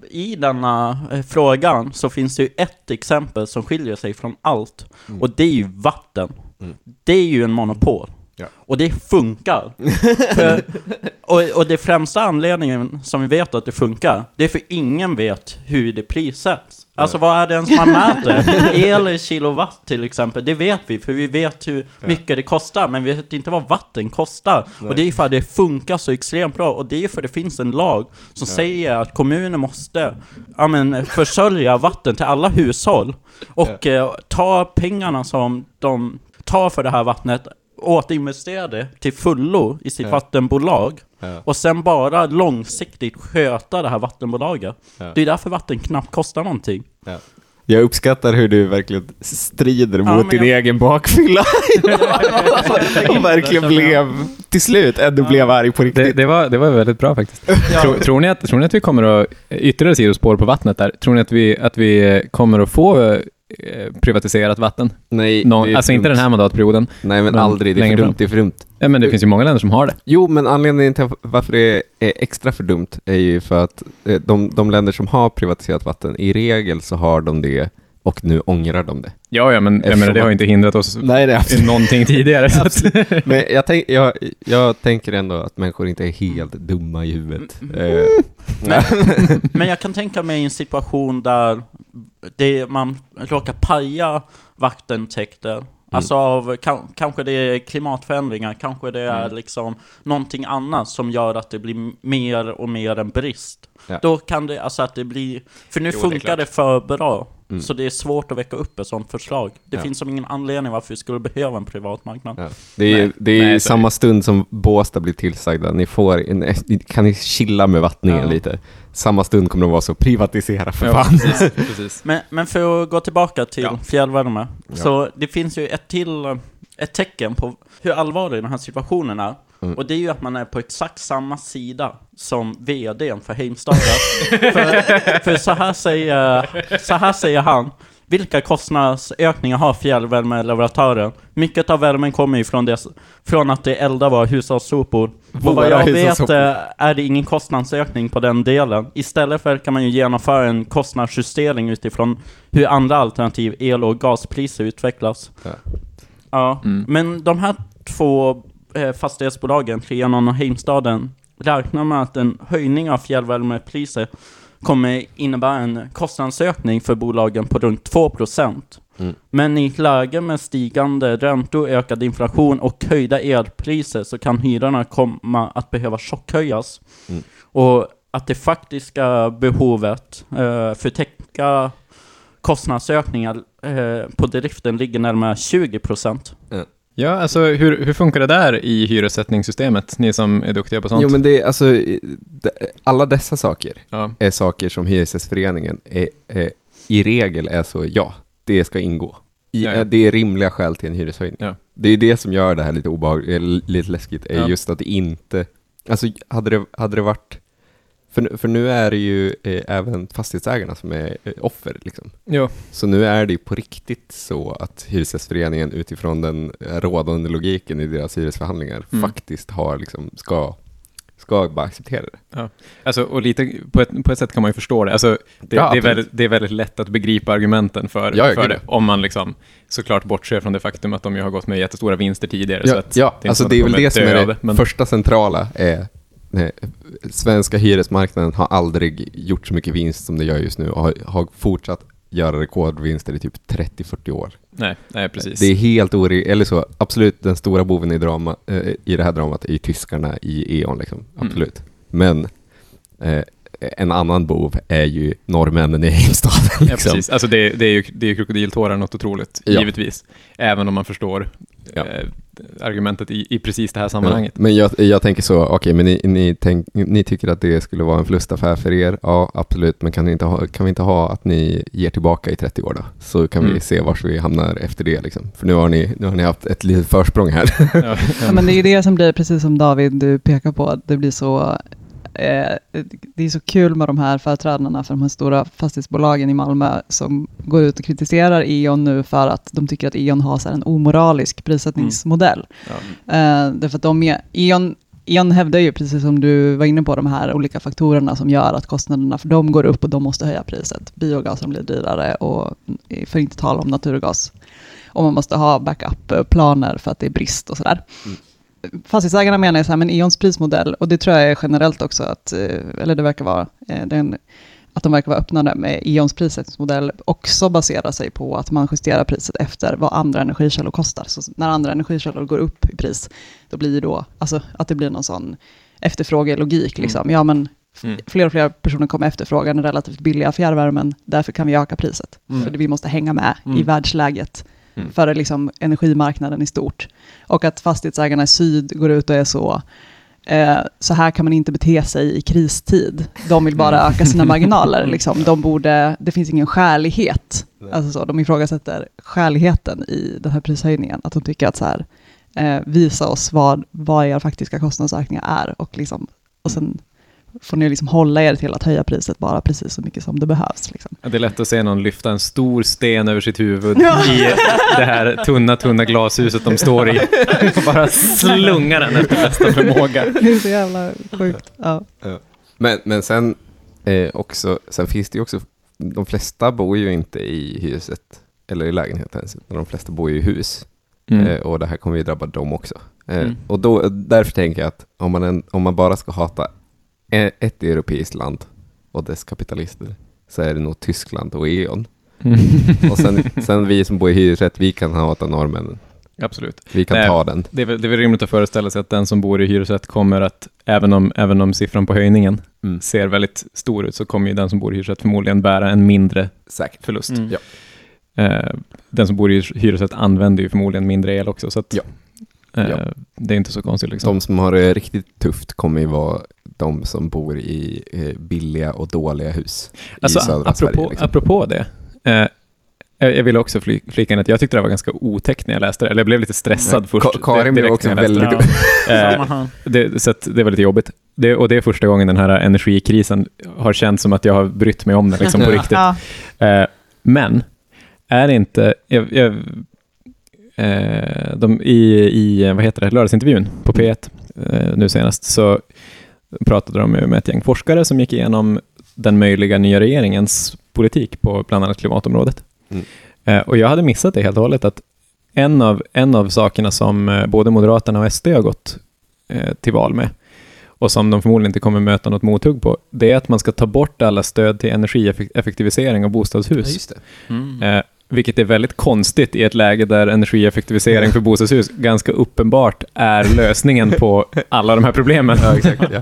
i denna eh, frågan så finns det ju ett exempel som skiljer sig från allt. Och det är ju vatten. Mm. Det är ju en monopol. Ja. Och det funkar. för, och, och det främsta anledningen som vi vet att det funkar, det är för ingen vet hur det prissätts. Alltså vad är det ens man mäter? El i kilowatt till exempel, det vet vi, för vi vet hur mycket det kostar, men vi vet inte vad vatten kostar. Och det är för att det funkar så extremt bra, och det är för att det finns en lag som säger att kommuner måste ja, men, försörja vatten till alla hushåll. Och eh, ta pengarna som de tar för det här vattnet, återinvestera det till fullo i sitt Ja. vattenbolag. Ja. Och sen bara långsiktigt sköta det här vattenbolaget. Ja. Det är därför vatten knappt kostar någonting. Jag uppskattar hur du verkligen strider Ja, mot din jag- egen bakfylla. Och verkligen blev, till slut, ändå blev arg på Det, riktigt. det, var, det var väldigt bra faktiskt. Tror, tror, ni att, tror ni att vi kommer att, ytterligare sidospår på vattnet där, tror ni att vi, att vi kommer att få privatiserat vatten? Nej, Någon, alltså inte den här mandatperioden. Nej, men, men aldrig. Det är längre för fram. dumt. Det är för dumt. Ja, men det finns ju många länder som har det. Jo, men anledningen till varför det är extra för dumt är ju för att eh, de, de länder som har privatiserat vatten, i regel så har de det och nu ångrar de det. Ja, ja, men jag menar, det har ju inte hindrat oss Nej, det är i någonting tidigare. Så att, Men jag, tänk, jag, jag tänker ändå att människor inte är helt dumma i huvudet. Eh, Men jag kan tänka mig en situation där det, man råkar paja vattentäkter. Alltså av, kan, kanske det är klimatförändringar, kanske det är liksom någonting annat som gör att det blir mer och mer en brist. Ja. Då kan det, alltså att det blir, för nu Jo, det funkar klart. det för bra. Mm. Så det är svårt att väcka upp ett sådant förslag. Det Ja. finns som ingen anledning varför vi skulle behöva en privat marknad. Ja. Det är, Nej. det är Nej, samma stund som Båstad blir tillsagda, ni får, en, kan ni chilla med vattningen Ja. lite? Samma stund kommer de vara så, privatisera för ja, fan. precis, precis. Men, men för att gå tillbaka till Ja. fjärrvärme, Ja. så det finns ju ett till ett tecken på hur allvarlig den här situationen är. Mm. Och det är ju att man är på exakt samma sida som VDn för Heimstaden. för, för så här säger, så här säger han. Vilka kostnadsökningar har fjärrvärmeleverantören? Mycket av värmen kommer ju från, det, från att det eldar våra hushållssopor. Och vad jag vet eh, är det ingen kostnadsökning på den delen. Istället verkar man ju genomföra en kostnadsjustering utifrån hur andra alternativ, el och gaspriser utvecklas. Ja. Ja, Mm. men de här två fastighetsbolagen, Trianon och Heimstaden, räknar med att en höjning av fjärrvärmepriser kommer innebära en kostnadsökning för bolagen på runt 2%. Mm. Men i ett läge med stigande räntor, ökad inflation och höjda elpriser så kan hyrorna komma att behöva chockhöjas. Mm. Och att det faktiska behovet eh, för att täcka kostnadsökningar eh, på driften ligger närmare 20%. Ja, alltså hur, hur funkar det där i hyressättningssystemet? Ni som är duktiga på sånt. Jo, men det är alltså, alla dessa saker ja. är saker som Hyresgästföreningen är, är, i regel är så, ja, det ska ingå. I, Ja, ja. eh, Det är rimliga skäl till en hyreshöjning. Det är det som gör det här lite obehagligt, eller lite läskigt, är just att det inte, alltså hade det, hade det varit, för, nu- för nu är det ju eh, även fastighetsägarna som är eh, offer liksom. Jo. Så nu är det ju på riktigt så att Hyresgästföreningen utifrån den eh, rådande logiken i deras hyresförhandlingar Mm. faktiskt har liksom, ska, ska bara acceptera det. Alltså, och lite, på ett, på ett sätt kan man ju förstå det. Alltså, det, Ja, det, är väldigt, det är väldigt lätt att begripa argumenten för, Ja, ja, för det. Om man liksom såklart bortser från det faktum att de ju har gått med jättestora vinster tidigare. så Ja, att ja inte alltså så det de är väl det som är det men- första centrala är nej, svenska hyresmarknaden har aldrig gjort så mycket vinst som det gör just nu och har, har fortsatt göra rekordvinster i typ 30-40 år. Nej, nej, precis. Det är helt orimligt, eller så, absolut den stora boven i, drama, eh, i det här dramat är ju tyskarna i E.ON liksom, Mm. absolut. Men eh, en annan bov är ju norrmännen i Heimstaden. Ja, Liksom. precis. Alltså det, det är ju det är ju krokodiltårar något otroligt, Ja. givetvis. Även om man förstår Ja. eh, argumentet i, i precis det här sammanhanget. Ja, men jag, jag tänker så, okej, men ni, ni, tänk, ni tycker att det skulle vara en förlustaffär för er? Ja, absolut, men kan, ni inte ha, kan vi inte ha att ni ger tillbaka i 30 år då? Så kan vi Mm. se var vi hamnar efter det. Liksom. För nu har, ni, nu har ni haft ett litet försprång här. Ja. Ja, men det är ju det som blir, precis som David du pekar på, att det blir så eh, det är så kul med de här företrädarna för de här stora fastighetsbolagen i Malmö som går ut och kritiserar E.ON nu för att de tycker att E.ON har så en omoralisk prissättningsmodell. Ja. Eh, därför att de är, E.ON, E.ON hävdar ju, precis som du var inne på, de här olika faktorerna som gör att kostnaderna för dem går upp och de måste höja priset. Biogasen blir dyrare och eh, för inte tala om naturgas. Och man måste ha backup-planer för att det är brist och sådär. Fastighetsägarna menar ju så här, men E.ONs prismodell, och det tror jag är generellt också, att, eh, eller det verkar vara, eh, den, att de verkar vara öppnade med E.ONs prissättningsmodell också baserar sig på att man justerar priset efter vad andra energikällor kostar. Så när andra energikällor går upp i pris, då blir det då, alltså att det blir någon sån efterfrågelogik liksom. Ja men Mm. fler och fler personer kommer efterfråga den relativt billiga fjärrvärmen, därför kan vi öka priset. Mm. För vi måste hänga med i Mm. världsläget Mm. för liksom energimarknaden i stort. Och att fastighetsägarna i syd går ut och är så, eh, så här kan man inte bete sig i kristid. De vill bara öka sina marginaler. Liksom. De borde, det finns ingen skälighet. Alltså så, de ifrågasätter skäligheten i den här prishöjningen. Att de tycker att så här, eh, visa oss vad, vad era faktiska kostnadsökningar är. Och, liksom, och sen får ni liksom hålla er till att höja priset bara precis så mycket som det behövs. Liksom. Det är lätt att se någon lyfta en stor sten över sitt huvud Ja. i det här tunna, tunna glashuset de står i. Och bara slunga den efter bästa förmåga. Det är så jävla sjukt. Ja. Men, men sen, eh, också, sen finns det ju också, de flesta bor ju inte i huset eller i lägenheten ens, utan de flesta bor ju i hus. Mm. Eh, och det här kommer ju drabba dem också. Eh, Mm. Och då, därför tänker jag att om man, en, om man bara ska hata ett europeiskt land och dess kapitalister så är det nog Tyskland och E.ON. Mm. Och sen, sen vi som bor i hyresrätt, vi kan hata norrmännen. Absolut. Vi kan Nej. ta den. Det är, väl, det är väl rimligt att föreställa sig att den som bor i hyresrätt kommer att, även om, även om siffran på höjningen Mm. ser väldigt stor ut, så kommer ju den som bor i hyresrätt förmodligen bära en mindre Säkert. förlust. Mm. Ja. Eh, den som bor i hyresrätt använder ju förmodligen mindre el också, så att, Ja. Eh, Ja. det är inte så konstigt. Liksom. De som har det riktigt tufft kommer ju vara de som bor i eh, billiga och dåliga hus Alltså, i södra apropå, Sverige. Liksom. apropå det. Eh, jag jag vill också fly, flika in att jag tyckte det var ganska otäckt när jag läste det. Eller jag blev lite stressad Ja, först. Ka- Karin direkt blev när också jag läste väldigt... Ja. Eh, Samma här. det, så att det var lite jobbigt. Det, och det är första gången den här energikrisen har känts som att jag har brytt mig om den liksom, på riktigt. Ja. Eh, men, är det inte... Jag, jag, eh, de, i, I vad heter det, lördagsintervjun på P1 eh, nu senast, så pratade de med ett gäng forskare som gick igenom den möjliga nya regeringens politik på bland annat klimatområdet. Mm. Eh, och jag hade missat det helt och hållet, att en av, en av sakerna som eh, både Moderaterna och SD har gått eh, till val med, och som de förmodligen inte kommer möta något mothugg på, det är att man ska ta bort alla stöd till energieffektivisering av bostadshus. det. Mm. Vilket är väldigt konstigt i ett läge där energieffektivisering för bostadshus ganska uppenbart är lösningen på alla de här problemen. Ja, exakt. Ja.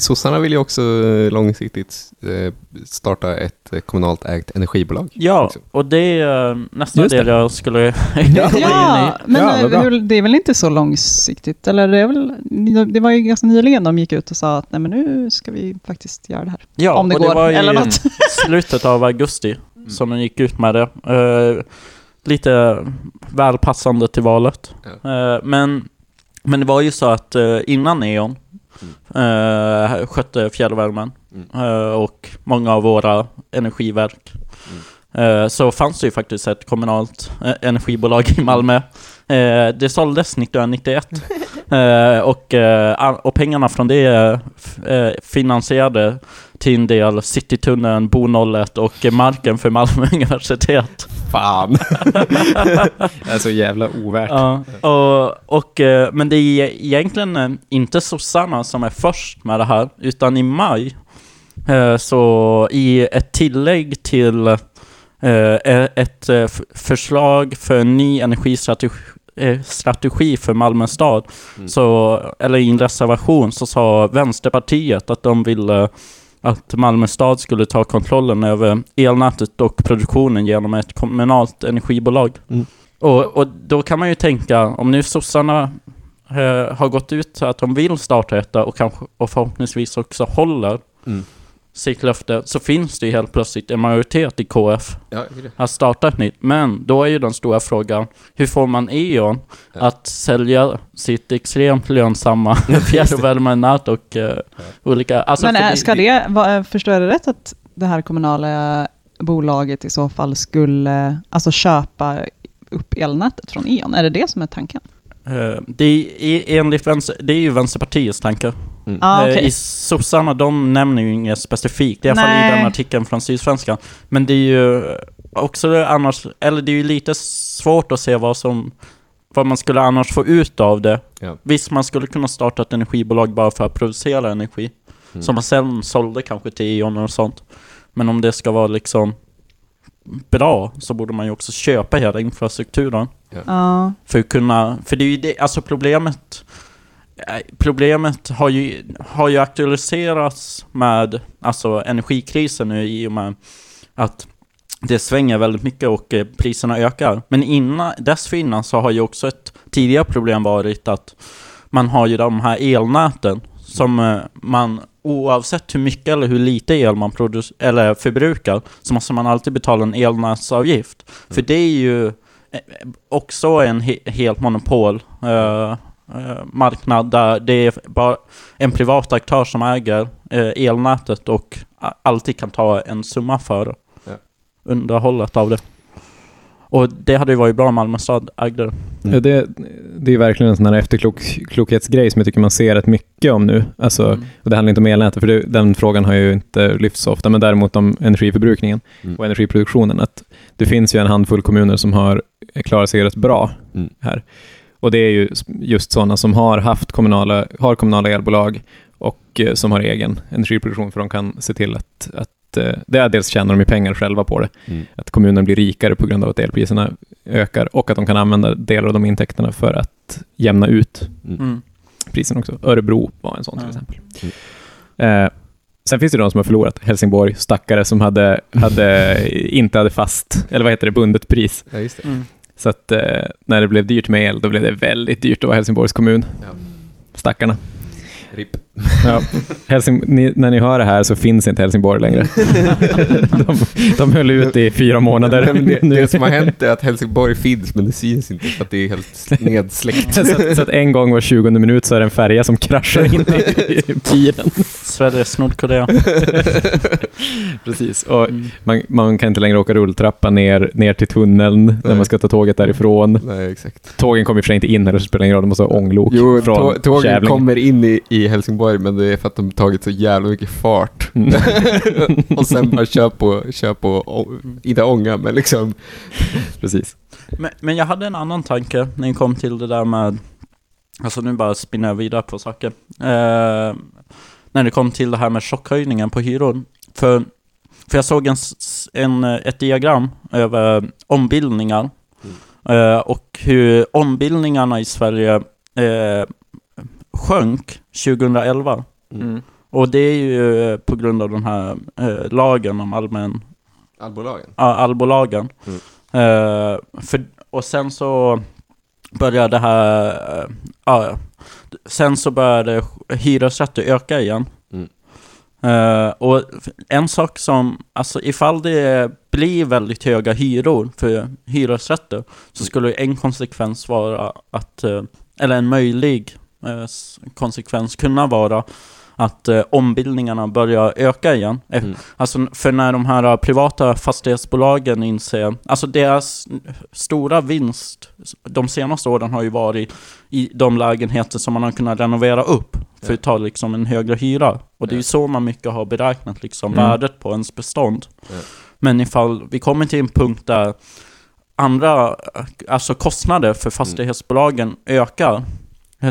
Sossarna vill ju också eh, långsiktigt eh, starta ett eh, kommunalt ägt energibolag. Ja, också. och det är nästan Just det det. jag skulle komma in i. Ja, men Ja, hur, det är väl inte så långsiktigt? Eller det, är väl, det var ju ganska nyligen de gick ut och sa att nej, men nu ska vi faktiskt göra det här. Ja, Om det och går, det var i eller något. slutet av augusti som de gick ut med det. Eh, lite väl passande till valet. Eh, men, men det var ju så att uh, innan E.ON uh, skötte fjärrvärmen eh, och många av våra energiverk. Eh, så fanns det ju faktiskt ett kommunalt eh, energibolag i Malmö. Eh, det såldes 1991. Eh, och, eh, och pengarna från det eh, eh, finansierade till en del Citytunneln, Bo 01 och eh, marken för Malmö universitet. Fan! Det är så jävla ovärt. Ja, och, och, eh, men det är egentligen eh, inte sossarna som är först med det här, utan i maj eh, så i ett tillägg till eh, ett eh, förslag för en ny energistrategi eh, strategi för Malmö stad, Mm. så, eller i en reservation så sa Vänsterpartiet att de ville att Malmö stad skulle ta kontrollen över elnätet och produktionen genom ett kommunalt energibolag. Mm. Och, och då kan man ju tänka, om nu sossarna eh, har gått ut att de vill starta detta och, kanske, och förhoppningsvis också håller Mm. Sitt löfte, så finns det ju helt plötsligt en majoritet i KF Ja, att starta ett nytt. Men då är ju den stora frågan, hur får man E.ON Ja. att sälja sitt extremt lönsamma fjärrvärmenät och eh, olika... Alltså Men för är, det- ska det, vad, förstår jag det rätt att det här kommunala bolaget i så fall skulle alltså köpa upp elnätet från E.ON? Är det det som är tanken? Eh, det, är, enligt vänster, det är ju Vänsterpartiets tankar. Ah, Eh, okej. I sossarna, de nämner ju inget specifikt, i alla fall i Nej. den artikeln från Sydsvenskan. Men det är ju också annars, eller det är ju lite svårt att se vad som, vad man skulle annars få ut av det. Ja. Visst, man skulle kunna starta ett energibolag bara för att producera energi. Mm. Som man sen sålde kanske till E.ON och sånt. Men om det ska vara liksom bra så borde man ju också köpa hela infrastrukturen. Ja. För att kunna, för det är ju det, alltså problemet Problemet har ju, har ju aktualiserats med alltså energikrisen nu i och med att det svänger väldigt mycket och eh, priserna ökar. Men innan, dessförinnan så har ju också ett tidigare problem varit att man har ju de här elnäten som eh, man oavsett hur mycket eller hur lite el man eller förbrukar så måste man alltid betala en elnätsavgift. För det är ju eh, också en he- helt monopol eh, eh, marknad där det är bara en privat aktör som äger eh, elnätet och alltid kan ta en summa för Ja. underhållet av det. Och det hade ju varit bra om Malmö stad ägde det. Ja, det, det är verkligen en sån här efterklokhetsgrej som jag tycker man ser rätt mycket om nu. Alltså, Mm. och det handlar inte om elnätet, för det, den frågan har ju inte lyfts så ofta, men däremot om energiförbrukningen Mm. och energiproduktionen. Att det finns ju en handfull kommuner som har klarat sig rätt bra Mm. här. Och det är ju just sådana som har haft kommunala, har kommunala elbolag och eh, som har egen energiproduktion, för de kan se till att, att eh, det är dels tjänar de pengar själva på det, Mm. att kommunen blir rikare på grund av att elpriserna ökar och att de kan använda delar av de intäkterna för att jämna ut Mm. priserna också. Örebro var en sån till Ja. exempel. Eh, sen finns det de som har förlorat. Helsingborg, stackare som hade, hade, inte hade fast, eller vad heter det, bundet pris. Ja, just det. Mm. Så att eh, när det blev dyrt med el, då blev det väldigt dyrt att vara Helsingborgs kommun. Ja. Stackarna. RIP. Ja. Helsing, ni, när ni hör det här så finns inte Helsingborg längre. de, de höll ut i fyra månader. Det, Nu- det som har hänt är att Helsingborg finns, men det syns inte för att det är helt nedsläckt. så, att, så att en gång var 20 minut så är det en färja som kraschar in i, i piren. Sveriges Nordkorea. Precis. Och Mm. man, man kan inte längre åka rulltrappa ner, ner till tunneln när Nej. man ska ta tåget därifrån. Nej, exakt. Tågen kommer i och för sig inte in här, så det spelar ingen roll. De måste ha ånglok Jo, från tå- tågen Kävlinge. kommer in i, i Helsingborg, men det är för att de tagit så jävla mycket fart. Mm. och sen bara kör på, kör på, å- inte ånga, men liksom. Precis. Men, men jag hade en annan tanke när jag kom till det där med... Alltså nu bara spinner jag vidare på saker. Eh, när det kom till det här med chockhöjningen på hyror. För, för jag såg en, en, eh, ett diagram över ombildningar. Eh, och hur ombildningarna i Sverige eh, sjönk 2011. Mm. Och det är ju eh, på grund av den här eh, lagen om allmän Allbolagen. Ja, allbolagen. Mm. Eh, för, och sen så började det här... eh, ja, sen så började hyresrätter öka igen. Mm. Eh, och en sak som, alltså ifall det blir väldigt höga hyror för hyresrätter så Mm. skulle en konsekvens vara att, eh, eller en möjlig eh, konsekvens kunna vara att eh, ombildningarna börjar öka igen. Eh, Mm. Alltså för när de här eh, privata fastighetsbolagen inser, alltså deras stora vinst de senaste åren har ju varit i de lägenheter som man har kunnat renovera upp för att ta liksom en högre hyra. Och det är ju så man mycket har beräknat liksom Mm. värdet på ens bestånd. Ja. Men ifall vi kommer till en punkt där andra, eh, alltså kostnader för fastighetsbolagen ökar eh,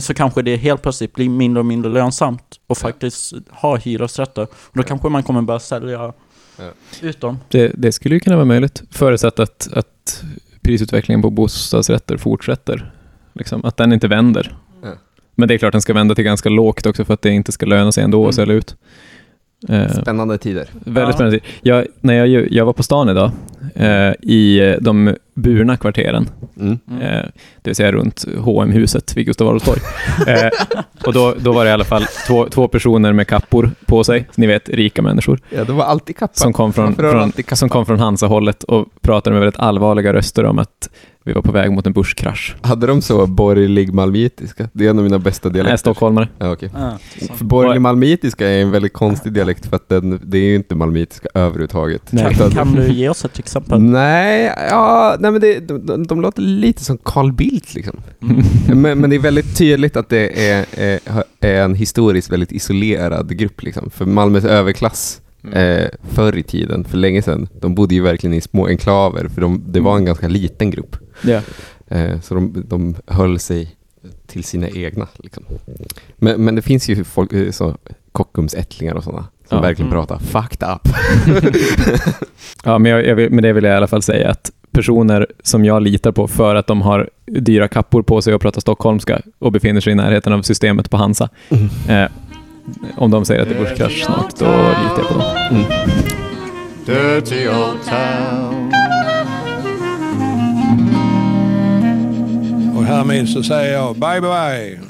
så kanske det helt plötsligt blir mindre och mindre lönsamt att faktiskt ha hyresrätter. Och då Ja. kanske man kommer börja sälja Ja. ut dem. Det, det skulle ju kunna vara möjligt, förutsatt att, att prisutvecklingen på bostadsrätter fortsätter. Liksom, att den inte vänder. Ja. Men det är klart den ska vända till ganska lågt också för att det inte ska löna sig ändå Mm. att sälja ut. Eh, Spännande tider. Väldigt Ja. spännande. Jag, när jag, jag var på stan idag, eh, i eh, de burna kvarteren, Mm. eh, det vill säga runt hm huset vid Gustav Adolfs torg. eh, och då, då var det i alla fall två, två personer med kappor på sig, ni vet, rika människor, Ja, det var alltid kappa. som kom från, från, som kom från Hansa-hållet och pratade med väldigt allvarliga röster om att vi var på väg mot en börskrasch. Hade de så borgerlig malmöitiska? Det är en av mina bästa dialekter. Nej, stockholmare. Ja, okej. Ja. För borgerlig malmöitiska är en väldigt konstig dialekt för att den, det är ju inte malmöitiska överhuvudtaget. Nej. Kan, kan du ge oss ett exempel? Nej, ja, nej men det, de, de, de låter lite som Carl Bildt liksom. Men, men det är väldigt tydligt att det är, är, är en historiskt väldigt isolerad grupp liksom. För Malmös överklass eh, förr i tiden, för länge sedan, de bodde ju verkligen i små enklaver för de, det var en ganska liten grupp. Ja. Eh, så de, de höll sig till sina egna. Liksom. Men, men det finns ju folk, eh, så, Kockumsättlingar och sådana som Ja. verkligen Mm. pratar fucked up. Ja, men jag, jag vill, med det vill jag i alla fall säga att personer som jag litar på för att de har dyra kappor på sig och pratar stockholmska och befinner sig i närheten av systemet på Hansa. Eh, om de säger att det är börskrasch snart, då litar jag på dem. Dirty old town. Och härmed så säger jag bye bye.